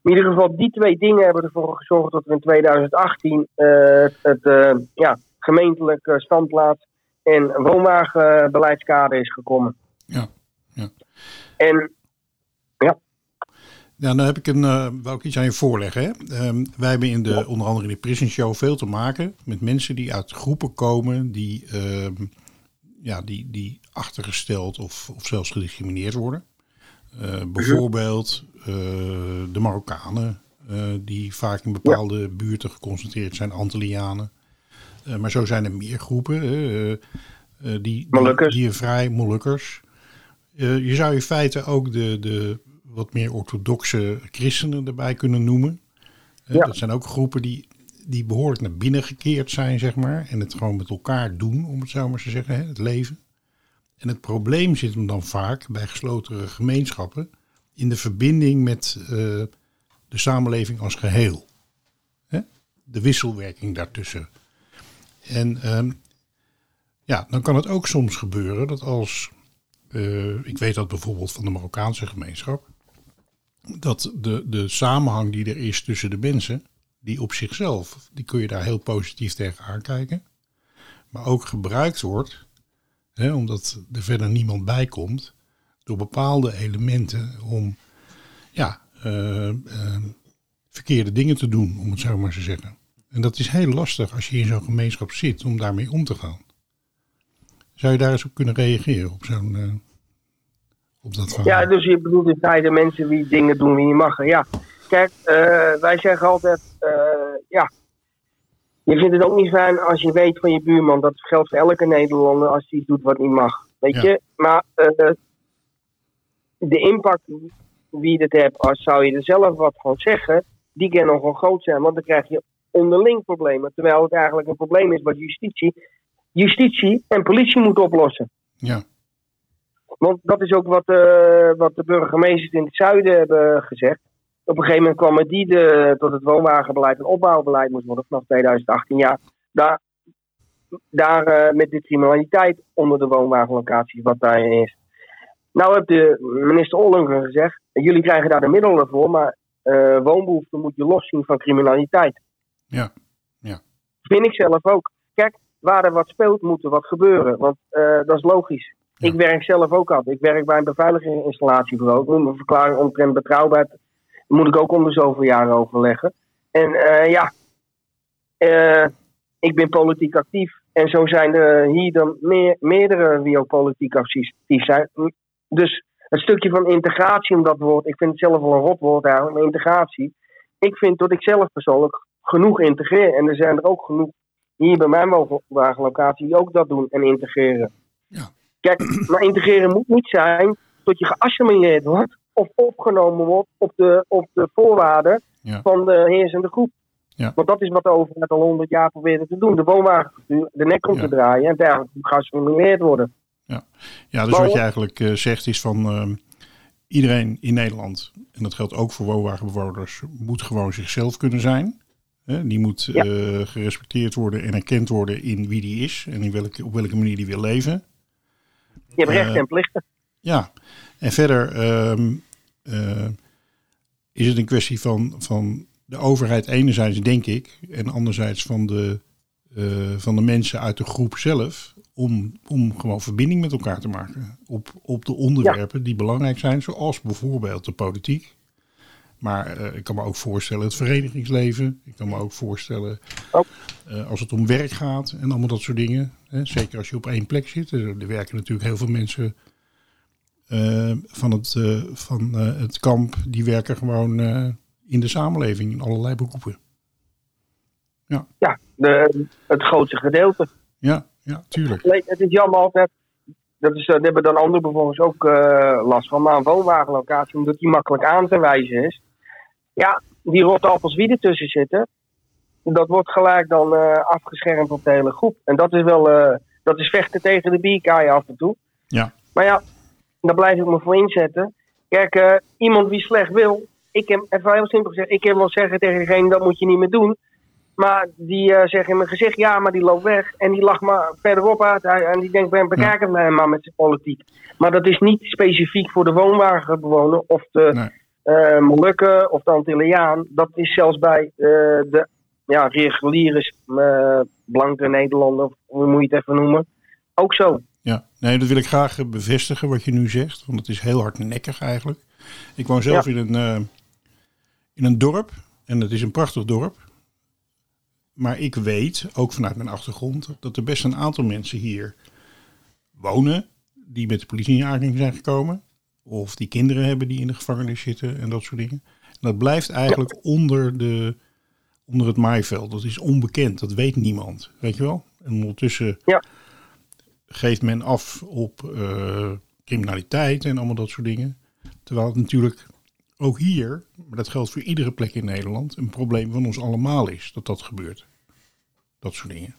Speaker 3: In ieder geval, die twee dingen hebben ervoor gezorgd dat er in 2018 eh, het eh, ja, gemeentelijk standplaats en woonwagenbeleidskader is gekomen.
Speaker 2: Ja, ja.
Speaker 3: En
Speaker 2: Ja, dan heb ik een, eh wou ik iets aan je voorleggen. Hè? Ehm, wij hebben in de, onder andere in de Prison Show veel te maken met mensen die uit groepen komen die, ehm, ja, die, die achtergesteld of, of zelfs gediscrimineerd worden. Eh, bijvoorbeeld eh, de Marokkanen, die vaak in bepaalde buurten geconcentreerd zijn, Antillianen. Maar zo zijn er meer groepen die, die, die vrij Molukkers. Je zou in feite ook de, de wat meer orthodoxe christenen erbij kunnen noemen. Eh,
Speaker 3: Ja.
Speaker 2: Dat zijn ook groepen die, die behoorlijk naar binnen gekeerd zijn, zeg maar. En het gewoon met elkaar doen, om het zo maar te zeggen, hè, het leven. En het probleem zit hem dan vaak bij gesloten gemeenschappen in de verbinding met eh, de samenleving als geheel. Hè? De wisselwerking daartussen. En ehm, ja, dan kan het ook soms gebeuren dat als, eh, ik weet dat bijvoorbeeld van de Marokkaanse gemeenschap, dat de, de samenhang die er is tussen de mensen, die op zichzelf, die kun je daar heel positief tegen aankijken, maar ook gebruikt wordt, hè, omdat er verder niemand bij komt, door bepaalde elementen om ja, eh, eh, verkeerde dingen te doen, om het zo maar te zeggen. En dat is heel lastig als je in zo'n gemeenschap zit om daarmee om te gaan. Zou je daar eens op kunnen reageren, op zo'n... eh, op dat verhaal?
Speaker 3: ja, dus je bedoelt in feite mensen die dingen doen die niet mag. Ja, kijk, eh, wij zeggen altijd, eh, ja, je vindt het ook niet fijn als je weet van je buurman, dat geldt voor elke Nederlander als hij iets doet wat niet mag. Weet
Speaker 2: Ja.
Speaker 3: je, maar eh, de impact wie het hebt, als zou je er zelf wat van zeggen, die kan nogal groot zijn, want dan krijg je onderling problemen. Terwijl het eigenlijk een probleem is wat justitie, justitie en politie moeten oplossen.
Speaker 2: Ja,
Speaker 3: Want dat is ook wat, eh, wat de burgemeesters in het zuiden hebben gezegd. Op een gegeven moment kwam het die de, tot het woonwagenbeleid en opbouwbeleid moest worden vanaf 2018. Ja, daar, daar eh, met de criminaliteit onder de woonwagenlocaties wat daarin is. Nou heeft de minister Ollongren gezegd, jullie krijgen daar de middelen voor, maar eh woonbehoeften moet je loszien van criminaliteit.
Speaker 2: ja, ja.
Speaker 3: Vind ik zelf ook. Kijk, waar er wat speelt, moet er wat gebeuren. Want dat is logisch. Ik werk zelf ook altijd. Ik werk bij een beveiligingsinstallatiebureau. Mijn verklaring omtrent betrouwbaarheid moet ik ook om de zoveel jaren overleggen. En eh, ja, eh, ik ben politiek actief. En zo zijn er hier dan meer, meerdere die ook politiek actief zijn. Dus het stukje van integratie, om dat woord, ik vind het zelf wel een rot woord maar integratie. Ik vind dat ik zelf persoonlijk genoeg integreer. En er zijn er ook genoeg hier bij mijn woonwagenlocatie die ook dat doen en integreren.
Speaker 2: Ja.
Speaker 3: Kijk, maar integreren moet niet zijn tot je geassimileerd wordt of opgenomen wordt op de, op de voorwaarden
Speaker 2: Ja.
Speaker 3: van de heersende groep.
Speaker 2: Ja.
Speaker 3: Want dat is wat de overheid al honderd jaar probeerde te doen. De woonwagencultuur de nek om
Speaker 2: Ja.
Speaker 3: te draaien en dergelijke moet geassimileerd worden.
Speaker 2: Ja, dus
Speaker 3: Maar
Speaker 2: wat je eigenlijk eh, zegt is van ehm, iedereen in Nederland, en dat geldt ook voor woonwagenbewoners, moet gewoon zichzelf kunnen zijn. Hè, die moet
Speaker 3: Ja.
Speaker 2: eh, gerespecteerd worden en erkend worden in wie die is en in welke, op welke manier die wil leven.
Speaker 3: Je hebt rechten
Speaker 2: Eh,
Speaker 3: en plichten.
Speaker 2: Ja, en verder ehm, eh, is het een kwestie van, van de overheid enerzijds, denk ik, en anderzijds van de, eh, van de mensen uit de groep zelf, om, om gewoon verbinding met elkaar te maken op, op de onderwerpen die belangrijk zijn, zoals bijvoorbeeld de politiek. Maar eh, ik kan me ook voorstellen het verenigingsleven. Ik kan me ook voorstellen eh, als het om werk gaat en allemaal dat soort dingen. Hè, zeker als je op één plek zit. Er, er werken natuurlijk heel veel mensen eh, van, het, van het kamp. Die werken gewoon in de samenleving in allerlei beroepen.
Speaker 3: Ja, de, het grootste gedeelte.
Speaker 2: Ja, ja tuurlijk.
Speaker 3: Het is jammer altijd. Dat is, daar hebben dan andere bewoners ook last van. Maar een woonwagenlocatie, omdat die makkelijk aan te wijzen is. Ja, die rotte appels wie ertussen zitten. Dat wordt gelijk dan eh, afgeschermd op de hele groep. En dat is wel. eh, dat is vechten tegen de bierkaai af en toe.
Speaker 2: Ja.
Speaker 3: Maar ja, daar blijf ik me voor inzetten. Kijk, eh, iemand die slecht wil. Ik heb, even heel simpel gezegd, ik heb wel zeggen tegen degene dat moet je niet meer doen. Maar die zegt in mijn gezicht, ja, maar die loopt weg. En die lacht maar verderop uit. Hij- En die denkt, ben bekijk het mij maar met zijn politiek. Maar dat is niet specifiek voor de woonwagenbewoner of de
Speaker 2: Nee.
Speaker 3: Eh Molukken of de Antilliaan. Dat is zelfs bij eh, de ja, reguliere eh, blanke Nederlander, of hoe moet je het even noemen, ook zo.
Speaker 2: Ja, nee, dat wil ik graag bevestigen wat je nu zegt. Want het is heel hardnekkig eigenlijk. Ik woon zelf
Speaker 3: Ja.
Speaker 2: in, een, in een dorp. En het is een prachtig dorp. Maar ik weet, ook vanuit mijn achtergrond, dat er best een aantal mensen hier wonen. Die met de politie in aanraking zijn gekomen. Of die kinderen hebben die in de gevangenis zitten en dat soort dingen. En dat blijft eigenlijk onder, de, onder het maaiveld. Dat is onbekend, dat weet niemand. Weet je wel? En ondertussen
Speaker 3: Ja.
Speaker 2: geeft men af op eh, criminaliteit en allemaal dat soort dingen. Terwijl het natuurlijk ook hier, maar dat geldt voor iedere plek in Nederland, een probleem van ons allemaal is dat dat gebeurt. Dat soort dingen.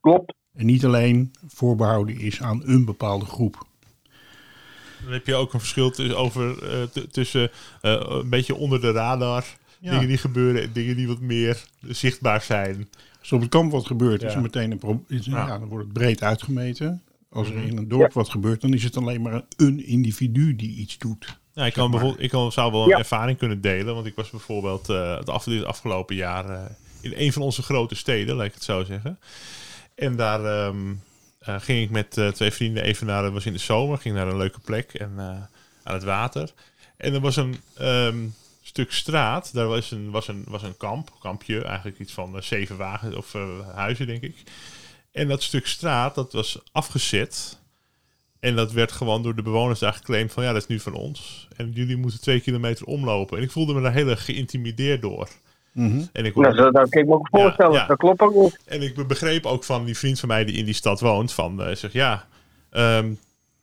Speaker 3: Klopt.
Speaker 2: En niet alleen voorbehouden is aan een bepaalde groep.
Speaker 1: Dan heb je ook een verschil tussen, over, eh, tussen eh, een beetje onder de radar.
Speaker 2: Ja.
Speaker 1: Dingen die gebeuren en dingen die wat meer zichtbaar zijn.
Speaker 2: Als er op het kamp wat gebeurt, is
Speaker 1: Ja.
Speaker 2: er meteen een probleem. Ja.
Speaker 1: Ja.
Speaker 2: dan wordt het breed uitgemeten. Als er
Speaker 1: Mhm.
Speaker 2: in een dorp wat gebeurt, dan is het alleen maar een individu die iets doet.
Speaker 1: Ja, ik, kan bijvoorbeeld, ik kan, zou wel een
Speaker 3: Ja.
Speaker 1: ervaring kunnen delen. Want ik was bijvoorbeeld eh, het, af, afgelopen jaar in een van onze grote steden, laat ik het zo zeggen. En daar ehm, eh, ging ik met eh, twee vrienden even naar, was in de zomer, ging naar een leuke plek en eh, aan het water. En er was een ehm, stuk straat, daar was een, was een, was een kamp, kampje, eigenlijk iets van eh, zeven wagens of eh, huizen, denk ik. En dat stuk straat, dat was afgezet. En dat werd gewoon door de bewoners daar geclaimd van ja, dat is nu van ons. En jullie moeten twee kilometer omlopen. En ik voelde me daar heel erg geïntimideerd door.
Speaker 2: Mhm.
Speaker 1: En ik,
Speaker 3: Nou, dat, dat kan ik me ook voorstellen.
Speaker 1: Ja, ja.
Speaker 3: Dat klopt ook niet.
Speaker 1: en ik begreep ook van die vriend van mij die in die stad woont, van eh zeg ja, ehm,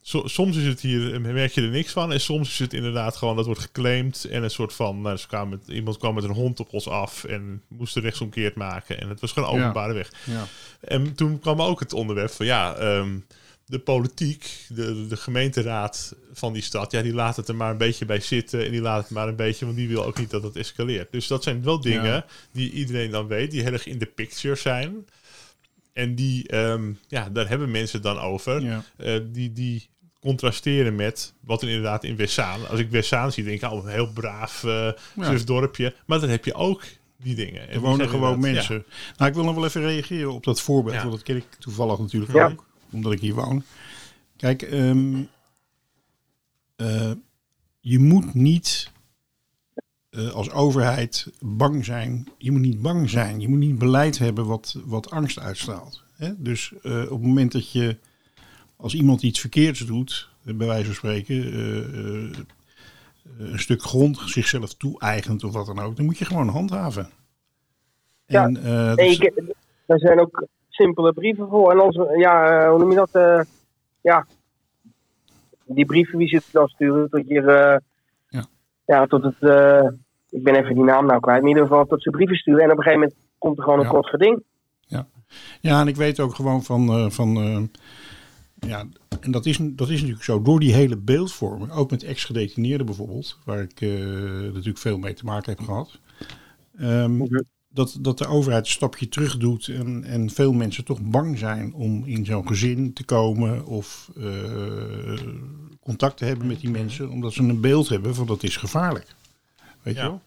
Speaker 1: so- soms is het hier, eh, merk je er niks van. En soms is het inderdaad gewoon, dat wordt geclaimd. En een soort van, nou, met, iemand kwam met een hond op ons af en moest er rechtsomkeerd maken. En het was gewoon
Speaker 2: Ja.
Speaker 1: openbare weg.
Speaker 2: Ja.
Speaker 1: En toen kwam ook het onderwerp van ja, ehm, de politiek, de, de gemeenteraad van die stad, ja, die laat het er maar een beetje bij zitten en die laat het maar een beetje, want die wil ook niet dat het escaleert. Dus dat zijn wel dingen
Speaker 2: Ja.
Speaker 1: die iedereen dan weet, die heel erg in de picture zijn. En die, ehm, ja, daar hebben mensen dan over.
Speaker 2: Ja.
Speaker 1: Eh, die, die contrasteren met wat er inderdaad in Wessaan. Als ik Wessaan zie, denk ik, oh, een heel braaf
Speaker 2: Ja.
Speaker 1: dorpje. Maar dan heb je ook die dingen. En
Speaker 2: Er wonen gewoon mensen. Nou, ik wil nog wel even reageren op dat voorbeeld. Want dat ken ik toevallig natuurlijk ook. Omdat ik hier woon. Kijk, ehm, eh, je moet niet eh, als overheid bang zijn. Je moet niet bang zijn. Je moet niet beleid hebben wat, wat angst uitstraalt. Hè? Dus eh, op het moment dat je als iemand iets verkeerds doet, bij wijze van spreken, een stuk grond zichzelf toe-eigent of wat dan ook, dan moet je gewoon handhaven.
Speaker 3: Ja.
Speaker 2: En, is-
Speaker 3: je, daar zijn ook simpele brieven voor. En onze, ja, eh, hoe noem je dat? eh, ja, die brieven, wie zit dan sturen tot je, eh,
Speaker 2: Ja.
Speaker 3: ja, tot het, ik ben even die naam nou kwijt, maar in ieder geval tot ze brieven sturen. En op een gegeven moment komt er gewoon een
Speaker 2: Ja.
Speaker 3: kort geding.
Speaker 2: Ja, en ik weet ook gewoon van, van ja, En dat is, dat is natuurlijk zo. Door die hele beeldvorming, ook met ex-gedetineerden bijvoorbeeld, waar ik natuurlijk veel mee te maken heb gehad.
Speaker 3: Mhm.
Speaker 2: Dat, dat de overheid een stapje terug doet en, en veel mensen toch bang zijn om in zo'n gezin te komen of eh, contact te hebben met die mensen, omdat ze een beeld hebben van dat is gevaarlijk. Weet je wel?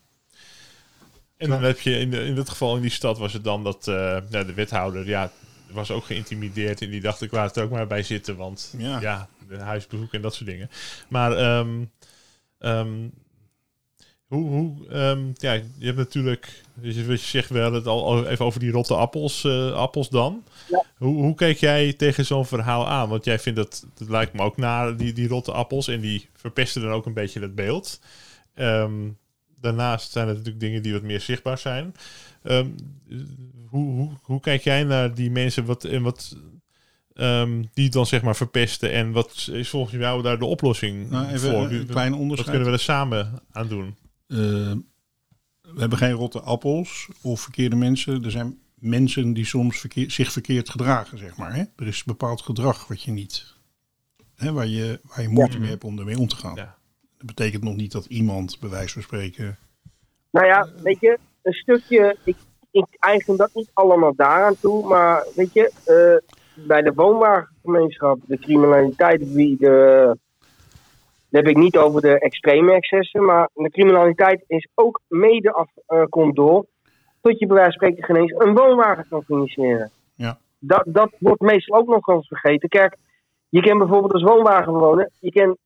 Speaker 1: En dan heb je in, de, in dit geval in die stad was het dan dat eh, ja, de wethouder ja, was ook geïntimideerd. En die dacht ik laat er ook maar bij zitten. Want
Speaker 2: Ja.
Speaker 1: ja, de huisbezoek en dat soort dingen. Maar ehm, hoe, hoe ehm, ja, je hebt natuurlijk, wat je, wat je zegt wel het al, even over die rotte appels, eh, appels dan.
Speaker 3: Ja.
Speaker 1: Hoe, hoe kijk jij tegen zo'n verhaal aan? Want jij vindt dat, dat lijkt me ook naar die, die rotte appels. En die verpesten dan ook een beetje het beeld. Ehm, daarnaast zijn er natuurlijk dingen die wat meer zichtbaar zijn. Ehm, hoe, hoe, hoe kijk jij naar die mensen wat, en wat, ehm, die dan zeg maar verpesten? En wat is volgens jou daar de oplossing
Speaker 2: Nou, even
Speaker 1: voor?
Speaker 2: een, klein
Speaker 1: wat
Speaker 2: onderscheid.
Speaker 1: kunnen we er samen aan doen?
Speaker 2: Eh, we hebben geen rotte appels of verkeerde mensen. Er zijn mensen die soms verkeer- zich verkeerd gedragen, zeg maar. Hè? Er is bepaald gedrag wat je niet, hè, waar, je, waar je moeite mee hebt om ermee om te gaan.
Speaker 1: Ja.
Speaker 2: Dat betekent nog niet dat iemand, bij wijze van spreken.
Speaker 3: Nou ja, weet je, een stukje, ik, ik eigen dat niet allemaal daaraan toe, maar weet je, eh, bij de woonwagengemeenschap, de criminaliteit, wie de, daar heb ik niet over de extreme excessen, maar de criminaliteit is ook mede af, eh, komt door tot je bij wijze van spreken geen eens een woonwagen kan financieren.
Speaker 2: Ja.
Speaker 3: Dat, dat wordt meestal ook nog wel eens vergeten. Kijk, je kan bijvoorbeeld als woonwagenbewoner, je kan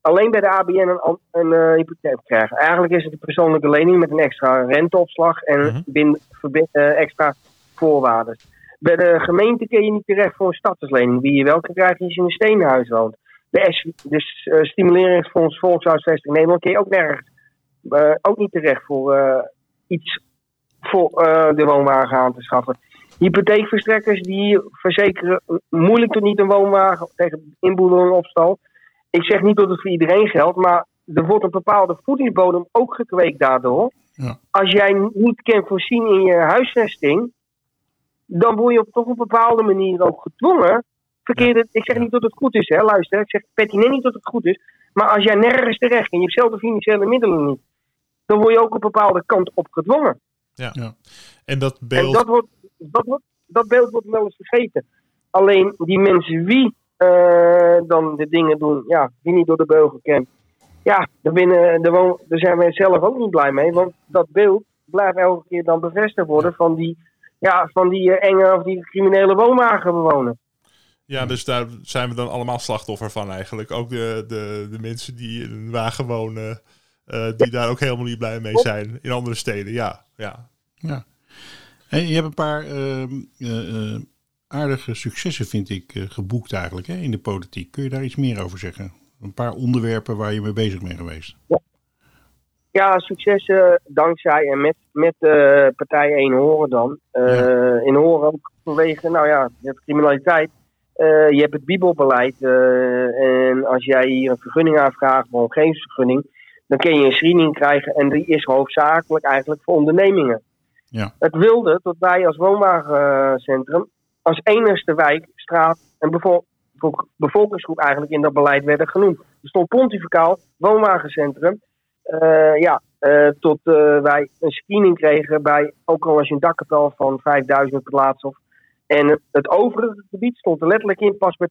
Speaker 3: alleen bij de ABN een, een eh, hypotheek krijgen. Eigenlijk is het een persoonlijke lening met een extra renteopslag en
Speaker 1: Mhm.
Speaker 3: binnen, verbi- eh, extra voorwaarden. Bij de gemeente kun je niet terecht voor een stadslening. Wie je wel kan krijgen is je in een steenhuis woont. De, dus eh, Stimuleringsfonds Volkshuisvesting Nederland kun je ook nergens. eh, ook niet terecht voor eh, iets voor de woonwagen aan te schaffen. Hypotheekverstrekkers die verzekeren moeilijk tot niet een woonwagen tegen inboedel en opstal. Ik zeg niet dat het voor iedereen geldt, maar er wordt een bepaalde voedingsbodem ook gekweekt daardoor.
Speaker 2: Ja.
Speaker 3: Als jij niet kan voorzien in je huisvesting, dan word je op toch op een bepaalde manier ook gedwongen. Verkeerde, ik zeg niet dat het goed is, hè, luister. Ik zeg pertinent niet dat het goed is. Maar als jij nergens terecht en je hebt zelf de financiële middelen niet, dan word je ook op een bepaalde kant op gedwongen.
Speaker 1: En dat
Speaker 3: En
Speaker 1: beeld,
Speaker 3: dat, wordt, dat, wordt, dat beeld wordt wel eens vergeten. Alleen die mensen wie eh, dan de dingen doen, ja, die niet door de beugel kent. Ja, daar, binnen, daar, woon- daar zijn wij zelf ook niet blij mee. Want dat beeld blijft elke keer dan bevestigd worden van die, ja, van die eh, enge of die criminele woonwagenbewoner.
Speaker 1: Ja, dus daar zijn we dan allemaal slachtoffer van eigenlijk. Ook de, de, de mensen die in een wagen wonen, eh, die daar ook helemaal niet blij mee zijn in andere steden. Ja, ja.
Speaker 2: Ja. En je hebt een paar ehm, eh, eh, aardige successen, vind ik, eh, geboekt eigenlijk hè, in de politiek. Kun je daar iets meer over zeggen? Een paar onderwerpen waar je mee bezig bent geweest.
Speaker 3: Ja, successen dankzij en met, met eh partij 1 Horen dan. Eh, In Horen ook vanwege, nou ja, hebt criminaliteit. Eh, je hebt het bibelbeleid. eh, en als jij hier een vergunning aanvraagt, een omgevingsvergunning, dan kun je een screening krijgen. En die is hoofdzakelijk eigenlijk voor ondernemingen.
Speaker 2: Ja.
Speaker 3: Het wilde dat wij als woonwagencentrum als enigste wijk, straat en bevo- bevo- bevolkingsgroep eigenlijk in dat beleid werden genoemd. Er stond pontificaal woonwagencentrum. Eh, ja, tot wij een screening kregen bij, ook al als je een dakkapel van 5000 per laatst of. En het, overige gebied stond er letterlijk in pas bij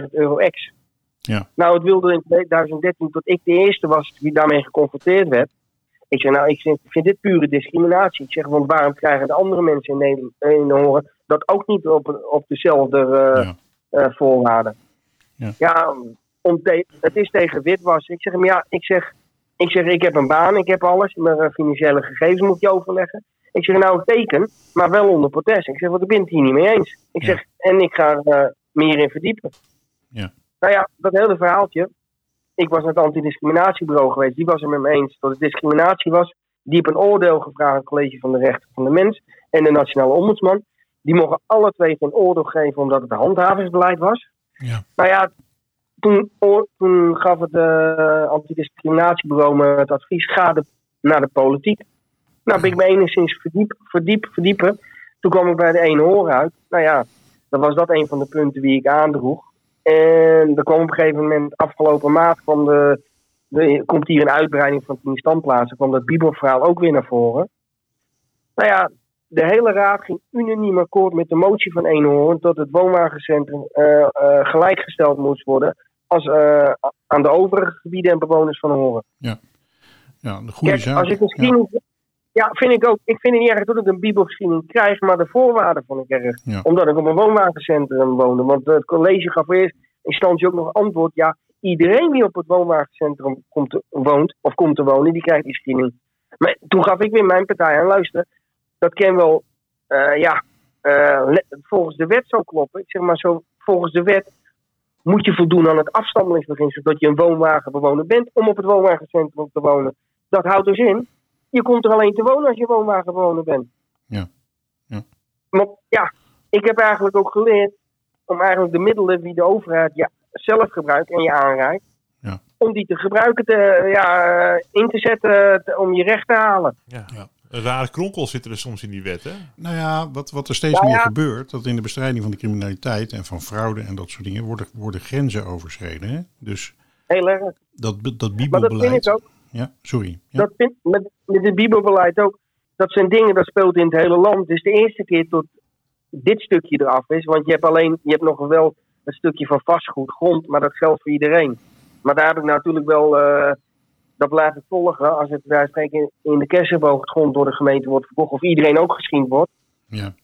Speaker 3: 250.000 euro ex.
Speaker 2: Ja.
Speaker 3: Nou, het wilde in 2013 tot ik de eerste was die daarmee geconfronteerd werd. Ik zeg, nou, ik vind, ik vind dit pure discriminatie. Ik zeg, want waarom krijgen de andere mensen in Nederland in horen dat ook niet op, op dezelfde eh,
Speaker 2: Ja.
Speaker 3: eh, voorwaarden?
Speaker 2: Ja.
Speaker 3: om te- het is tegen witwassen. Ik zeg hem, ja, ik zeg, ik zeg, ik heb een baan, ik heb alles. Mijn eh, financiële gegevens moet je overleggen. Ik zeg, nou, teken, maar wel onder protest. Ik zeg, want ik ben het hier niet mee eens. Ik
Speaker 2: Ja.
Speaker 3: zeg, en ik ga er eh, meer in verdiepen.
Speaker 2: Ja.
Speaker 3: Nou ja, dat hele verhaaltje. Ik was naar het antidiscriminatiebureau geweest. Die was het met me eens dat het discriminatie was. Die heeft een oordeel gevraagd aan het College van de Rechten van de Mens en de Nationale Ombudsman. Die mogen alle twee een oordeel geven omdat het een handhavingsbeleid was.
Speaker 2: Ja.
Speaker 3: Nou ja, toen, gaf het uh, antidiscriminatiebureau me het advies: ga de, naar de politiek. Nou, ben ik me enigszins verdiep, verdiep, verdiepen. Toen kwam ik bij de ene horen uit. Nou ja, dan was dat een van de punten die ik aandroeg. En er kwam op een gegeven moment, afgelopen maand, kwam de, de, komt hier een uitbreiding van 10 standplaatsen. kwam dat Bibelverhaal ook weer naar voren. Nou ja, de hele raad ging unaniem akkoord met de motie van Eenhoorn dat het woonwagencentrum eh, eh, gelijkgesteld moest worden als, eh, aan de overige gebieden en bewoners van Horen.
Speaker 2: Ja, een goede
Speaker 3: Kijk,
Speaker 2: zaak.
Speaker 3: als ik een geschiedenis... Ja. vind ik ook. Ik vind het niet erg dat ik een bibelgeschiedenis krijg, maar de voorwaarden vond ik erg.
Speaker 2: Ja.
Speaker 3: Omdat ik op een woonwagencentrum woonde. Want het college gaf eerst instantie ook nog antwoord. Ja, iedereen die op het woonwagencentrum komt te, woont, of komt te wonen, die krijgt die screening. Maar toen gaf ik weer mijn partij aan, luister, dat kan wel, eh, ja, eh, volgens de wet zo kloppen. Ik zeg maar zo, volgens de wet moet je voldoen aan het afstammelingsbeginsel dat je een woonwagenbewoner bent om op het woonwagencentrum te wonen. Dat houdt dus in, je komt er alleen te wonen als je woonwagenbewoner bent.
Speaker 2: Ja. Ja.
Speaker 3: Maar ja, ik heb eigenlijk ook geleerd om eigenlijk de middelen die de overheid ja, zelf gebruikt en je aanreikt,
Speaker 2: Ja.
Speaker 3: om die te gebruiken, te, ja, in te zetten te- om je recht te halen.
Speaker 1: Ja.
Speaker 2: Ja.
Speaker 1: Een rare kronkel zitten er soms in die wet, hè?
Speaker 2: Nou ja, wat, wat er steeds
Speaker 3: Nou
Speaker 2: meer
Speaker 3: ja.
Speaker 2: gebeurt, dat in de bestrijding van de criminaliteit en van fraude en dat soort dingen worden, worden grenzen overschreden. Hè? Dus
Speaker 3: Heel erg.
Speaker 2: dat, dat
Speaker 3: Maar dat vind
Speaker 2: bibelbeleid.
Speaker 3: ik ook.
Speaker 2: Ja, sorry. Ja.
Speaker 3: Dat vind, met, met het Bibelbeleid ook. Dat zijn dingen dat speelt in het hele land. Het is de eerste keer tot dit stukje eraf is. Want je hebt alleen, je hebt nog wel een stukje van vastgoed, grond, maar dat geldt voor iedereen. Maar daar heb ik natuurlijk wel, eh, dat het volgen. Als het daar spreken in de kersenboog het grond door de gemeente wordt verkocht, of iedereen ook geschiend wordt.
Speaker 2: Ja.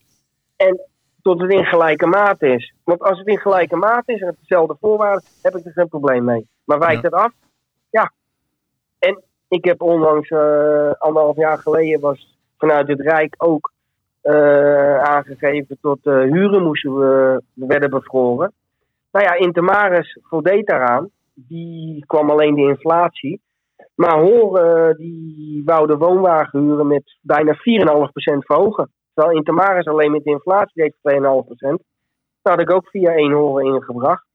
Speaker 3: tot het in gelijke mate is. Want als het in gelijke mate is en het dezelfde voorwaarden, heb ik er geen probleem mee. Maar wijkt
Speaker 2: Ja.
Speaker 3: het af? Ja. Ik heb onlangs, eh, anderhalf jaar geleden, was vanuit het Rijk ook eh, aangegeven tot uh, huren moesten we, werden bevroren. Nou ja, Intermaris voldeed daaraan. Die kwam alleen de inflatie. Maar Horen, die wou de woonwagenhuren met bijna 4,5% verhogen. Terwijl Intermaris alleen met de inflatie deed voor 2,5%. Dat had ik ook via één horen ingebracht.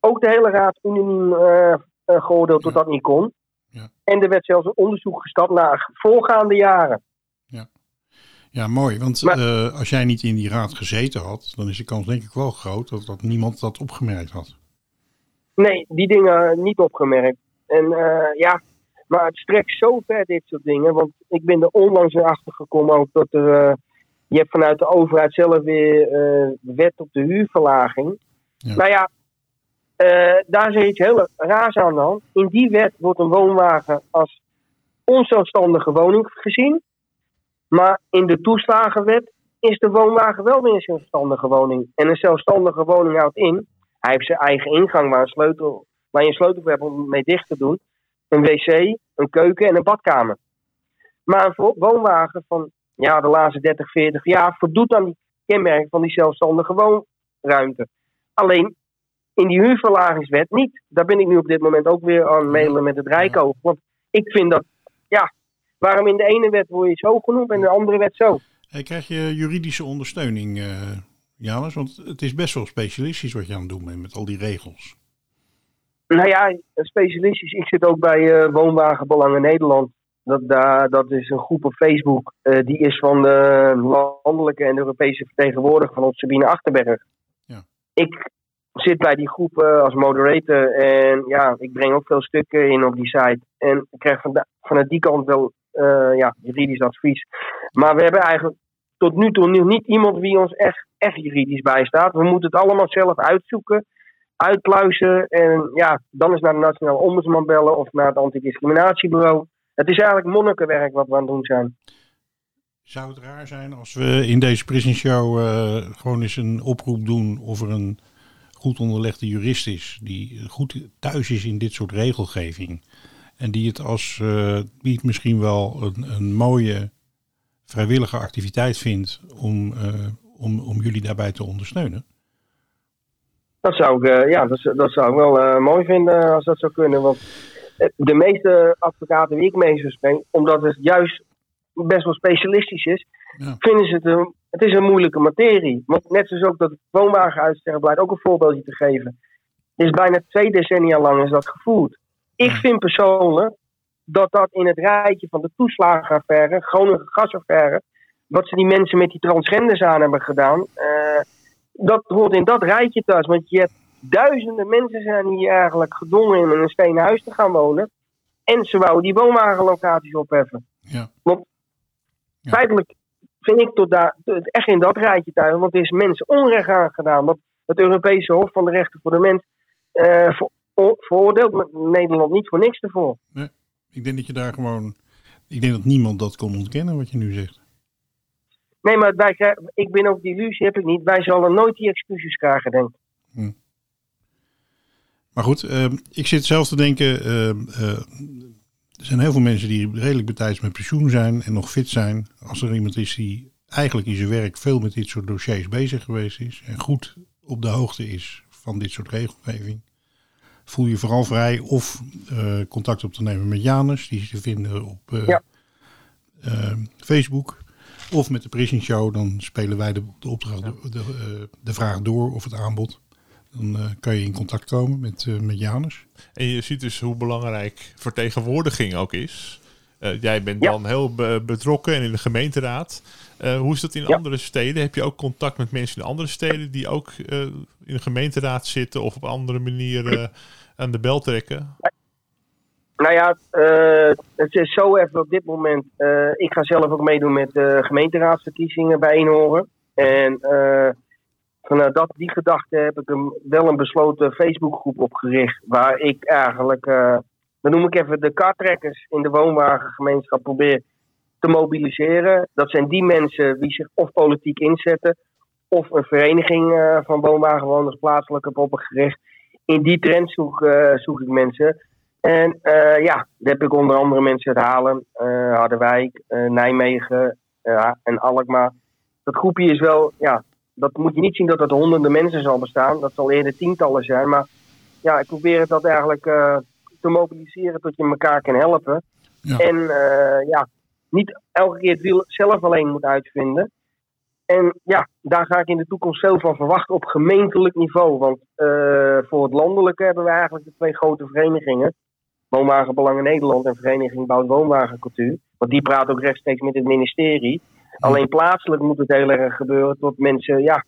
Speaker 3: Ook de hele raad unaniem uh, geoordeeld dat dat niet kon.
Speaker 2: Ja.
Speaker 3: En er werd zelfs een onderzoek gestapt naar voorgaande jaren.
Speaker 2: Ja, mooi. Want
Speaker 3: Maar-
Speaker 2: eh, als jij niet in die raad gezeten had, dan is de kans denk ik wel groot dat, dat niemand dat opgemerkt had.
Speaker 3: Nee, die dingen niet opgemerkt. En eh, ja, maar het strekt zo ver, dit soort dingen. Want ik ben er onlangs achter gekomen ook dat er. eh, je hebt vanuit de overheid zelf weer eh, wet op de huurverlaging.
Speaker 2: Ja.
Speaker 3: Nou ja, eh, daar is iets heel raars aan de. In die wet wordt een woonwagen als onzelfstandige woning gezien. Maar in de toeslagenwet is de woonwagen wel weer een zelfstandige woning. En een zelfstandige woning houdt in hij heeft zijn eigen ingang waar, een sleutel, waar je een sleutel hebt om mee dicht te doen. Een wc, een keuken en een badkamer. Maar een woonwagen van ja, de laatste 30, 40 jaar voldoet aan die kenmerken van die zelfstandige woonruimte. Alleen in die huurverlagingswet niet. Daar ben ik nu op dit moment ook weer aan mailen met het Rijk over. Want ik vind dat, ja, waarom in de ene wet word je zo genoemd en in de andere wet zo?
Speaker 2: Hey, krijg je juridische ondersteuning, eh Janus? Want het is best wel specialistisch wat je aan het doen bent met al die regels.
Speaker 3: Nou ja, specialistisch. Ik zit ook bij eh, Woonwagenbelangen Nederland. Dat, daar, dat is een groep op Facebook. eh, die is van de landelijke en Europese vertegenwoordiger van ons Sabine Achterberg.
Speaker 2: Ja.
Speaker 3: Ik zit bij die groep eh, als moderator. En ja, ik breng ook veel stukken in op die site. En ik krijg van vanuit die kant wel eh, ja, juridisch advies. Maar we hebben eigenlijk tot nu toe niet iemand die ons echt, echt juridisch bijstaat. We moeten het allemaal zelf uitzoeken uitpluizen. En ja, dan is naar de Nationale Ombudsman bellen of naar het Antidiscriminatiebureau. Het is eigenlijk monnikenwerk wat we aan het doen zijn.
Speaker 2: Zou het raar zijn als we in deze prison show eh, gewoon eens een oproep doen of er een goed onderlegde jurist is die goed thuis is in dit soort regelgeving en die het als het misschien wel een, een mooie vrijwillige activiteit vindt om, eh, om, om jullie daarbij te ondersteunen?
Speaker 3: Dat zou ik, eh, ja, dat, dat zou ik wel mooi vinden als dat zou kunnen. Want de meeste advocaten die ik mee zou omdat het juist best wel specialistisch is,
Speaker 2: Ja.
Speaker 3: vinden ze het een, het is een moeilijke materie. Want net zoals ook dat woonwagenuitsterrenbeleid, ook een voorbeeldje te geven, is bijna twee decennia lang is dat gevoerd. Ik vind persoonlijk dat dat in het rijtje van de toeslagenaffaire, Groningen gasaffaire, wat ze die mensen met die transgenders aan hebben gedaan, eh, dat hoort in dat rijtje thuis. Want je hebt duizenden mensen zijn hier eigenlijk gedwongen in een stenen huis te gaan wonen. En ze wouden die woonwagenlocaties opheffen.
Speaker 2: Ja.
Speaker 3: Want
Speaker 2: Ja.
Speaker 3: feitelijk vind ik tot daar, echt in dat rijtje thuis. Want er is mensen onrecht aangedaan. Want het Europese Hof van de Rechten voor de Mens eh, ver- veroordeelt Nederland niet voor niks ervoor.
Speaker 2: Ik denk dat je daar gewoon. Ik denk dat niemand dat kon ontkennen wat je nu zegt.
Speaker 3: Nee, maar wij ik ben ook die illusie, heb ik niet. Wij zullen nooit die excuses krijgen, denk ik.
Speaker 2: Maar goed, ehm, ik zit zelf te denken. ehm, eh, er zijn heel veel mensen die redelijk betijds met pensioen zijn en nog fit zijn. Als er iemand is die eigenlijk in zijn werk veel met dit soort dossiers bezig geweest is. En goed op de hoogte is van dit soort regelgeving. Voel je vooral vrij of eh, contact op te nemen met Janus. Die is te vinden op eh,
Speaker 3: Ja.
Speaker 2: eh, Facebook. Of met de Prison Show. Dan spelen wij de, de, opdracht, de vraag door of het aanbod. Dan eh, kan je in contact komen met, eh, met Janus.
Speaker 1: En je ziet dus hoe belangrijk vertegenwoordiging ook is. Eh, jij bent
Speaker 3: Ja.
Speaker 1: dan heel be- betrokken en in de gemeenteraad. Eh, hoe is dat in
Speaker 3: Ja.
Speaker 1: andere steden? Heb je ook contact met mensen in andere steden die ook eh, in de gemeenteraad zitten of op andere manier eh, aan de bel trekken?
Speaker 3: Nou ja, eh, het is zo even op dit moment. eh, ik ga zelf ook meedoen met de gemeenteraadsverkiezingen bij Eenhoren. En eh, vanuit dat, die gedachte heb ik een, wel een besloten Facebookgroep opgericht. Waar ik eigenlijk, eh dan noem ik even de kartrekkers in de woonwagengemeenschap probeer te mobiliseren. Dat zijn die mensen die zich of politiek inzetten. Of een vereniging eh, van woonwagenwoners plaatselijk heb opgericht. In die trend zoek, eh, zoek ik mensen. En eh, ja, daar heb ik onder andere mensen uit eh, Harderwijk, eh, Nijmegen eh, en Alkmaar. Dat groepje is wel, ja, dat moet je niet zien dat het honderden mensen zal bestaan. Dat zal eerder tientallen zijn. Maar ja, ik probeer het dat eigenlijk eh, te mobiliseren tot je elkaar kan helpen.
Speaker 2: Ja.
Speaker 3: En eh, ja, niet elke keer het wiel zelf alleen moet uitvinden. En ja, daar ga ik in de toekomst veel van verwachten op gemeentelijk niveau. Want eh, voor het landelijke hebben we eigenlijk de twee grote verenigingen. Woonwagenbelangen Nederland en Vereniging Bouwt Woonwagencultuur. Want die praat ook rechtstreeks met het ministerie. Alleen plaatselijk moet het heel erg gebeuren tot mensen, ja,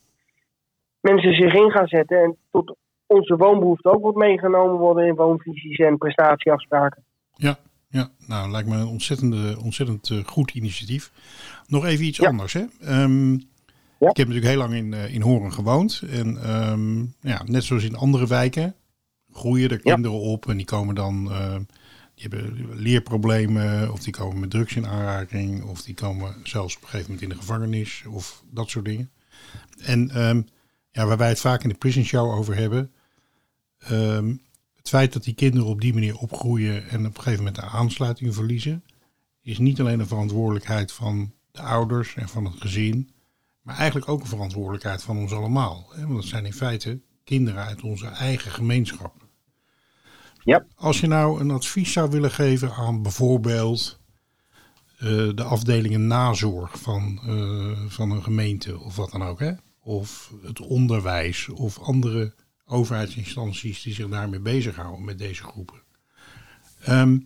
Speaker 3: mensen zich in gaan zetten. En tot onze woonbehoefte ook wordt meegenomen worden in woonvisies en prestatieafspraken.
Speaker 2: Ja, ja, nou lijkt me een ontzettende, ontzettend eh, goed initiatief. Nog even iets
Speaker 3: Ja.
Speaker 2: anders. Hè? Ehm,
Speaker 3: Ja.
Speaker 2: Ik heb natuurlijk heel lang in, eh, in Horen gewoond. En ehm, ja, net zoals in andere wijken groeien er
Speaker 3: Ja.
Speaker 2: kinderen op. En die komen dan, eh, die hebben leerproblemen. Of die komen met drugs in aanraking. Of die komen zelfs op een gegeven moment in de gevangenis. Of dat soort dingen. En ehm, ja, waar wij het vaak in de Prison Show over hebben. ehm, het feit dat die kinderen op die manier opgroeien en op een gegeven moment de aansluiting verliezen, is niet alleen een verantwoordelijkheid van de ouders en van het gezin, maar eigenlijk ook een verantwoordelijkheid van ons allemaal. Hè? Want dat zijn in feite kinderen uit onze eigen gemeenschap.
Speaker 3: Ja.
Speaker 2: Als je nou een advies zou willen geven aan bijvoorbeeld eh, de afdelingen nazorg van, eh, van een gemeente of wat dan ook, hè? of het onderwijs of andere overheidsinstanties die zich daarmee bezighouden met deze groepen. Ehm,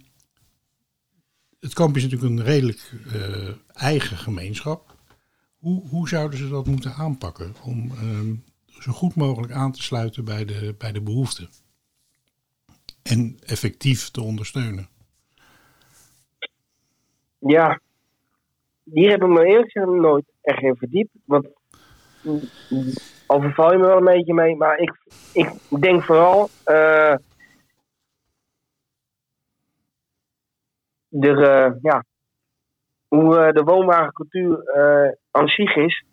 Speaker 2: het kamp is natuurlijk een redelijk eh, eigen gemeenschap. Hoe, hoe zouden ze dat moeten aanpakken om ehm, zo goed mogelijk aan te sluiten bij de, bij de behoeften? En effectief te ondersteunen.
Speaker 3: Ja, hier heb ik me eerlijk gezegd nooit echt in verdiept. Want overval je me wel een beetje mee. Maar ik, ik denk vooral. eh de, eh, ja, hoe eh, de woonwagencultuur aan zich is.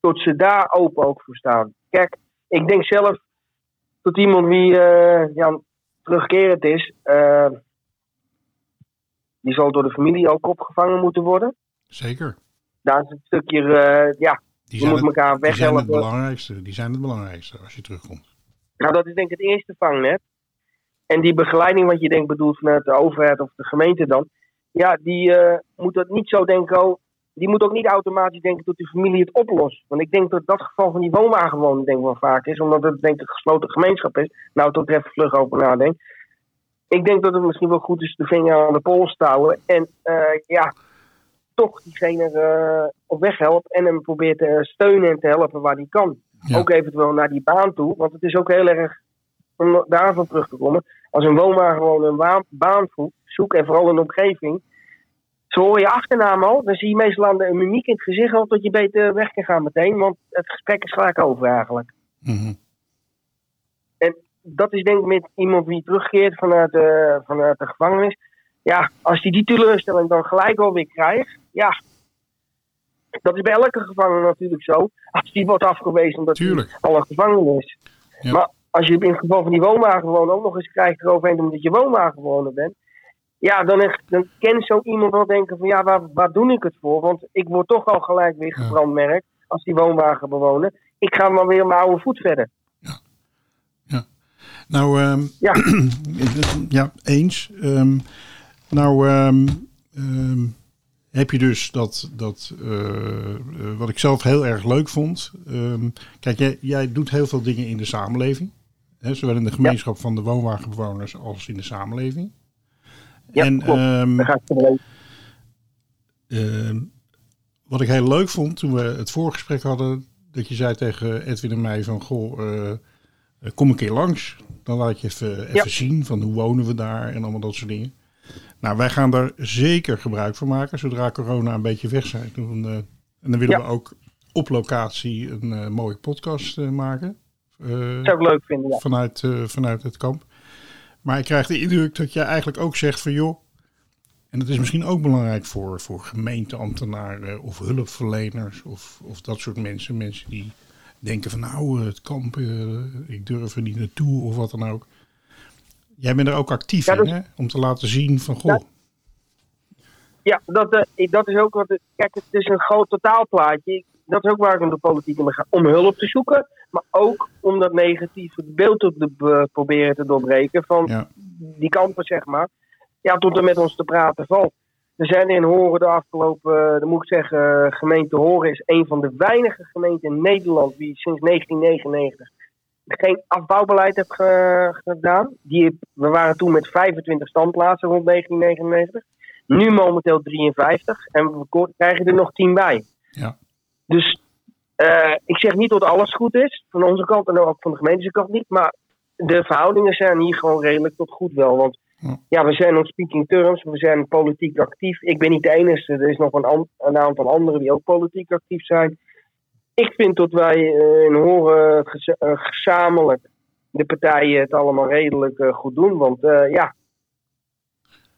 Speaker 3: Tot ze daar open ook voor staan. Kijk, ik denk zelf tot iemand wie eh, ja, terugkerend is. eh, die zal door de familie ook opgevangen moeten worden.
Speaker 2: Zeker.
Speaker 3: Daar is een stukje, eh, ja,
Speaker 2: Die
Speaker 3: je moet
Speaker 2: het,
Speaker 3: elkaar
Speaker 2: die zijn het
Speaker 3: weghelpen.
Speaker 2: belangrijkste. Die zijn het belangrijkste als je terugkomt.
Speaker 3: Nou, dat is denk ik het eerste vangnet. En die begeleiding wat je denkt bedoelt vanuit de overheid of de gemeente dan. Ja, die eh, moet dat niet zo denken. Oh, die moet ook niet automatisch denken dat die familie het oplost. Want ik denk dat dat geval van die woonwagenwoning denk ik wel vaak is. Omdat het denk ik een gesloten gemeenschap is. Nou, toch even vlug over nadenk. Ik denk dat het misschien wel goed is de vinger aan de pols te houden. En eh, ja, toch diegene eh, op weg helpt. En hem probeert te steunen en te helpen waar hij kan.
Speaker 2: Ja.
Speaker 3: Ook eventueel naar die baan toe. Want het is ook heel erg om daarvan terug te komen, als een woonwagen gewoon een baan voert, zoek en vooral een omgeving, zo hoor je achternaam al, dan zie je meestal aan de mimiek in het gezicht al dat je beter weg kan gaan meteen, want het gesprek is gelijk over eigenlijk.
Speaker 2: Mhm.
Speaker 3: dat is denk ik met iemand die terugkeert vanuit de, vanuit de gevangenis. Ja, als hij die teleurstelling dan gelijk alweer krijgt, ja. Dat is bij elke gevangene natuurlijk zo. Als die wordt afgewezen omdat hij al een gevangene is.
Speaker 2: Ja.
Speaker 3: Maar als je in het geval van die woonwagenbewoner ook nog eens krijgt eroverheen omdat je woonwagenbewoner bent. Ja, dan, dan kan zo iemand wel denken van ja, waar, waar doe ik het voor? Want ik word toch al gelijk weer
Speaker 2: Ja.
Speaker 3: gebrandmerkt als die woonwagenbewoner. Ik ga maar weer op mijn oude voet verder.
Speaker 2: Nou, ehm,
Speaker 3: Ja.
Speaker 2: ja, eens. Ehm, nou, ehm, heb je dus dat, dat eh, eh, wat ik zelf heel erg leuk vond. Kijk, jij, jij doet heel veel dingen in de samenleving. Hè, zowel in de gemeenschap van de woonwagenbewoners als in de samenleving.
Speaker 3: Ja,
Speaker 2: en
Speaker 3: klopt.
Speaker 2: ehm,
Speaker 3: ga ik.
Speaker 2: Ehm, wat ik heel leuk vond toen we het voorgesprek hadden, dat je zei tegen Edwin en mij van, goh, eh, eh, kom een keer langs. Dan laat je even, even
Speaker 3: Ja.
Speaker 2: zien van hoe wonen we daar en allemaal dat soort dingen. Nou, wij gaan daar zeker gebruik van maken, zodra corona een beetje weg zijn. Dan, eh, en dan willen
Speaker 3: Ja.
Speaker 2: we ook op locatie een mooie podcast eh, maken.
Speaker 3: Dat zou ik leuk vinden, ja.
Speaker 2: vanuit, vanuit het kamp. Maar ik krijg de indruk dat jij eigenlijk ook zegt van joh. En dat is misschien ook belangrijk voor, voor gemeenteambtenaren of hulpverleners of, of dat soort mensen. Mensen die denken van nou, eh, het kamp, eh, ik durf er niet naartoe of wat dan ook. Jij bent er ook actief
Speaker 3: Ja,
Speaker 2: in, hè? Om te laten zien van goh.
Speaker 3: Ja. Dat, eh, dat is ook wat. Kijk, het is een groot totaalplaatje. Dat is ook waar ik in de politiek in ga. Om hulp te zoeken, maar ook om dat negatieve beeld te be- proberen te doorbreken van
Speaker 2: Ja.
Speaker 3: die kampen, zeg maar. Ja, tot er met ons te praten valt. We zijn in Horen de afgelopen, eh, dan moet ik zeggen, gemeente Horen is een van de weinige gemeenten in Nederland die sinds 1999 geen afbouwbeleid heeft ge- gedaan. Die, we waren toen met 25 standplaatsen rond 1999. Nu momenteel 53 en we krijgen er nog 10 bij.
Speaker 2: Ja.
Speaker 3: Dus eh, ik zeg niet dat alles goed is, van onze kant en ook van de gemeentelijke kant niet, maar de verhoudingen zijn hier gewoon redelijk tot goed wel. Want
Speaker 2: Ja.
Speaker 3: we zijn on speaking terms, we zijn politiek actief. Ik ben niet de enige, er is nog een, an- een aantal anderen die ook politiek actief zijn. Ik vind dat wij eh, in Horen eh, gezamenlijk de partijen het allemaal redelijk goed doen. Want ja,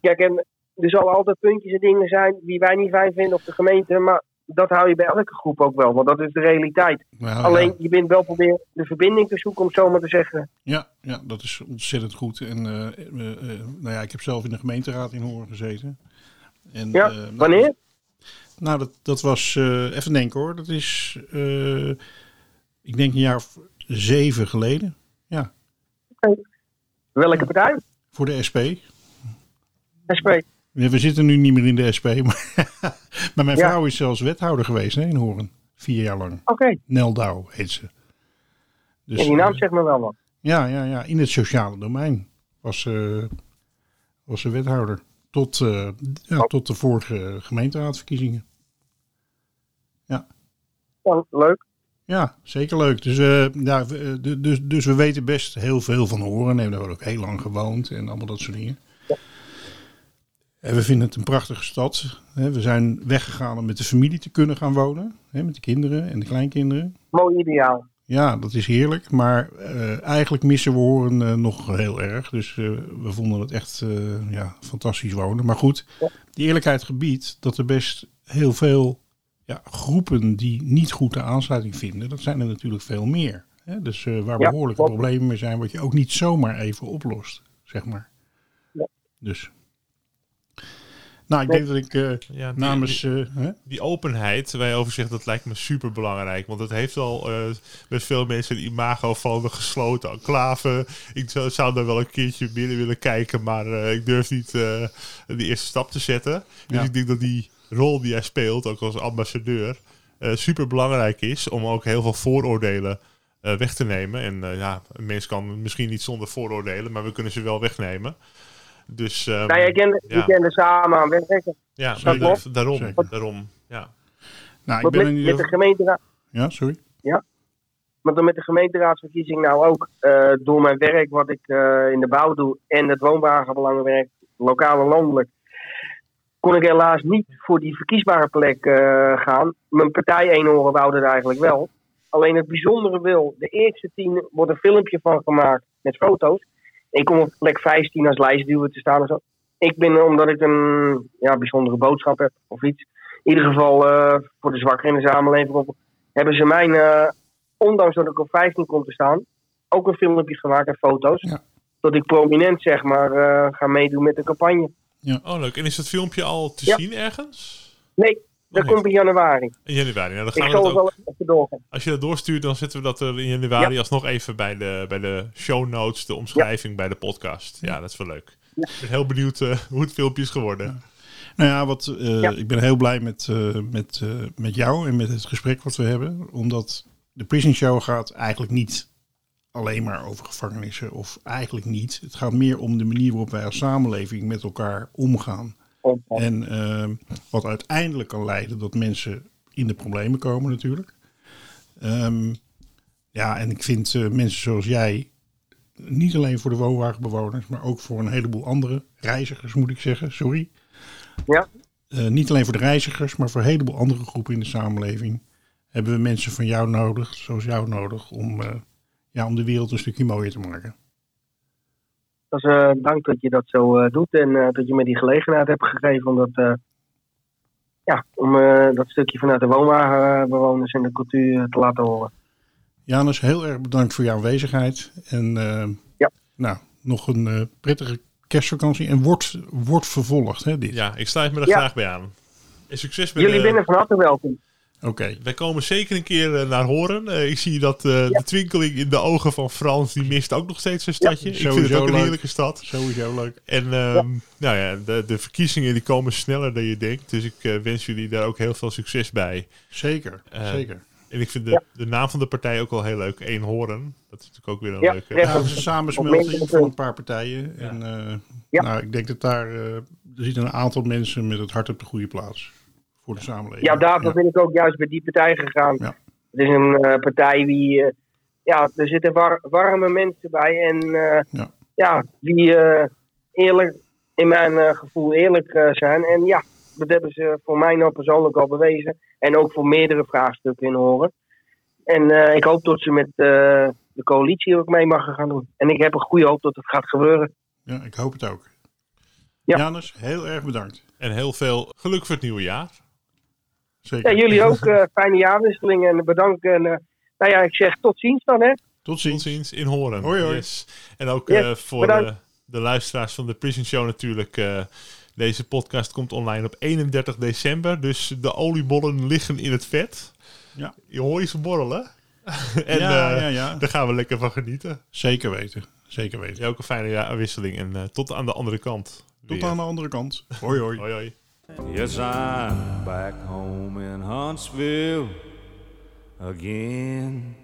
Speaker 3: kijk, en er zullen altijd puntjes en dingen zijn die wij niet fijn vinden op de gemeente, maar dat hou je bij elke groep ook wel, want dat is de realiteit.
Speaker 2: Nou,
Speaker 3: Alleen,
Speaker 2: ja.
Speaker 3: je bent wel proberen de verbinding te zoeken, om het zo maar te zeggen.
Speaker 2: Ja, ja, dat is ontzettend goed. En eh, eh, eh, nou ja, ik heb zelf in de gemeenteraad in Horen gezeten. En,
Speaker 3: Ja,
Speaker 2: nou,
Speaker 3: wanneer?
Speaker 2: Nou, dat, dat was, even denken hoor, dat is, ik denk een jaar of zeven geleden. Ja,
Speaker 3: Welke partij?
Speaker 2: voor de SP.
Speaker 3: SP.
Speaker 2: Ja, we zitten nu niet meer in de SP, maar, maar mijn
Speaker 3: Ja.
Speaker 2: vrouw is zelfs wethouder geweest hè, in Horen. Vier jaar lang.
Speaker 3: Oké,
Speaker 2: Nel Douw heet ze. Dus,
Speaker 3: en die naam
Speaker 2: eh,
Speaker 3: zegt me wel wat.
Speaker 2: ja, ja, ja, in het sociale domein was, ze was ze wethouder. Tot, eh, ja,
Speaker 3: Oh.
Speaker 2: tot de vorige gemeenteraadverkiezingen.
Speaker 3: Ja, leuk.
Speaker 2: Ja, zeker leuk. Dus, eh, ja, dus, dus we weten best heel veel van Horen. We hebben daar ook heel lang gewoond en allemaal dat soort dingen. En we vinden het een prachtige stad. We zijn weggegaan om met de familie te kunnen gaan wonen. Met de kinderen en de kleinkinderen.
Speaker 3: Mooi ideaal.
Speaker 2: Ja, dat is heerlijk. Maar eh, eigenlijk missen we Horen eh, nog heel erg. Dus eh, we vonden het echt ja, fantastisch wonen. Maar goed, die eerlijkheid gebiedt dat er best heel veel ja, groepen die niet goed de aansluiting vinden. Dat zijn er natuurlijk veel meer. Hè? Dus waar behoorlijke problemen mee zijn, wat je ook niet zomaar even oplost, zeg maar.
Speaker 3: Ja.
Speaker 2: Dus. Nou, ik denk dat ik eh,
Speaker 1: Ja, die-
Speaker 2: namens...
Speaker 1: die,
Speaker 2: eh, hè?
Speaker 1: die openheid waar je over zegt, dat lijkt me super belangrijk. Want het heeft al eh best veel mensen een imago van de gesloten enclave. Ik zou, zou daar wel een keertje binnen willen kijken, maar eh, ik durf niet eh de eerste stap te zetten. Dus
Speaker 2: Ja.
Speaker 1: ik denk dat die rol die jij speelt, ook als ambassadeur, eh super belangrijk is om ook heel veel vooroordelen eh, weg te nemen. En eh, ja, een mens kan misschien niet zonder vooroordelen, maar we kunnen ze wel wegnemen. Dus ehm,
Speaker 3: Nou, je kent
Speaker 1: ja.
Speaker 3: je kent er samen aan werken.
Speaker 1: ja,
Speaker 2: Zeker.
Speaker 1: daarom,
Speaker 2: Zeker.
Speaker 1: daarom, ja.
Speaker 2: Nou, ik ben
Speaker 3: met,
Speaker 2: in
Speaker 3: met
Speaker 2: ieder
Speaker 3: de gemeenteraad.
Speaker 2: Ja, sorry.
Speaker 3: Want dan met de gemeenteraadsverkiezing nou ook eh, door mijn werk wat ik eh, in de bouw doe en het woonwagenbelangenwerk, lokaal en landelijk, kon ik helaas niet voor die verkiesbare plek eh, gaan. Mijn partij Eenhoren wou het eigenlijk wel. Alleen het bijzondere wil, de eerste tien wordt een filmpje van gemaakt met foto's. Ik kom op plek 15 als lijstduwer te staan en zo. Ik ben, omdat ik een ja, bijzondere boodschap heb of iets, in ieder geval eh, voor de zwakkeren in de samenleving, hebben ze mijn, eh, ondanks dat ik op 15 kom te staan, ook een filmpje gemaakt en foto's.
Speaker 2: Ja.
Speaker 3: Dat ik prominent zeg maar eh, ga meedoen met de campagne.
Speaker 1: Oh, leuk. En is dat filmpje al te
Speaker 3: Ja.
Speaker 1: zien ergens?
Speaker 3: Nee, dat
Speaker 1: niet.
Speaker 3: komt in januari.
Speaker 1: In januari. Nou, dan
Speaker 3: Ik
Speaker 1: gaan we
Speaker 3: zal het
Speaker 1: ook,
Speaker 3: wel even doorgaan.
Speaker 1: als je dat doorstuurt, dan zetten we dat er in januari alsnog even bij de, bij de show notes, de omschrijving bij de podcast. Ja, dat is wel leuk. Ik ben heel benieuwd eh, hoe het filmpje is geworden.
Speaker 2: Nou ja, wat, eh,
Speaker 3: Ja.
Speaker 2: ik ben heel blij met, eh, met, eh, met jou en met het gesprek wat we hebben. Omdat de Prison Show gaat eigenlijk niet alleen maar over gevangenissen. Of eigenlijk niet. Het gaat meer om de manier waarop wij als samenleving met elkaar omgaan. En eh, wat uiteindelijk kan leiden dat mensen in de problemen komen natuurlijk. Ehm, ja, en ik vind eh, mensen zoals jij, niet alleen voor de woonwagenbewoners, maar ook voor een heleboel andere reizigers moet ik zeggen, sorry.
Speaker 3: Ja.
Speaker 2: Eh, niet alleen voor de reizigers, maar voor een heleboel andere groepen in de samenleving hebben we mensen van jou nodig, zoals jou nodig, om, eh, ja, om de wereld een stukje mooier te maken.
Speaker 3: Dat is, eh, dank dat je dat zo eh, doet en eh, dat je me die gelegenheid hebt gegeven om dat, eh, ja, om, eh, dat stukje vanuit de woonwagenbewoners en de cultuur te laten horen.
Speaker 2: Janus, heel erg bedankt voor jouw aanwezigheid. En
Speaker 3: Ja.
Speaker 2: nou, nog een eh, prettige kerstvakantie. En wordt, wordt vervolgd, hè, dit.
Speaker 1: Ja, ik sluit me er
Speaker 3: Ja.
Speaker 1: graag bij aan. En succes met
Speaker 3: Jullie
Speaker 1: de-
Speaker 3: binnen van harte welkom.
Speaker 2: Oké.
Speaker 1: Wij komen zeker een keer eh, naar Horen. Eh, ik zie dat eh, de twinkeling in de ogen van Frans, die mist ook nog steeds een stadje. ik vind het
Speaker 2: sowieso
Speaker 1: ook een
Speaker 2: leuk.
Speaker 1: heerlijke stad.
Speaker 2: Sowieso leuk.
Speaker 1: En ehm, nou ja, de, de verkiezingen die komen sneller dan je denkt. Dus ik eh, wens jullie daar ook heel veel succes bij.
Speaker 2: Zeker, zeker.
Speaker 1: En ik vind de,
Speaker 3: Ja.
Speaker 1: de naam van de partij ook wel heel leuk. Eén Horen. Dat is natuurlijk ook weer een
Speaker 3: Ja,
Speaker 1: leuke...
Speaker 2: Ja, dat is een samensmelting van een paar partijen. En eh,
Speaker 3: Ja.
Speaker 2: nou, ik denk dat daar, eh, er zitten een aantal mensen met het hart op de goede plaats. Voor de samenleving.
Speaker 3: Ja, daarvoor ben ik ook juist bij die partij gegaan.
Speaker 2: Ja.
Speaker 3: Het is een eh, partij die, eh, ja, er zitten war- warme mensen bij en eh,
Speaker 2: Ja.
Speaker 3: ja, die eh, eerlijk, in mijn eh, gevoel eerlijk zijn. En ja, dat hebben ze voor mij nou persoonlijk al bewezen. En ook voor meerdere vraagstukken in horen. En eh, ik hoop dat ze met eh, de coalitie ook mee mag gaan doen. En ik heb een goede hoop dat het gaat gebeuren.
Speaker 2: Ja, ik hoop het ook.
Speaker 3: Ja.
Speaker 2: Janus, heel erg bedankt.
Speaker 1: En heel veel geluk voor het nieuwe jaar.
Speaker 2: Zeker.
Speaker 3: Ja, jullie ook eh, fijne jaarwisseling en bedankt. En eh, nou ja, ik zeg tot ziens dan hè.
Speaker 2: Tot
Speaker 1: Tot
Speaker 2: ziens.
Speaker 1: in Horen.
Speaker 2: Hoi, hoi.
Speaker 1: Yes. En ook
Speaker 3: Yes,
Speaker 1: eh, voor de, de luisteraars van de Prison Show natuurlijk. eh, deze podcast komt online op 31 december. Dus de oliebollen liggen in het vet.
Speaker 2: Ja.
Speaker 1: Je hoort ze borrelen. en
Speaker 2: ja,
Speaker 1: eh,
Speaker 2: ja, ja.
Speaker 1: daar gaan we lekker van genieten.
Speaker 2: Zeker weten. Zeker weten.
Speaker 1: Ja, ook een fijne jaarwisseling. En eh, tot aan de andere kant.
Speaker 2: Tot
Speaker 1: weer.
Speaker 2: aan de andere kant. Hoi hoi.
Speaker 1: Hoi hoi.
Speaker 4: Yes, I'm back home in Huntsville again.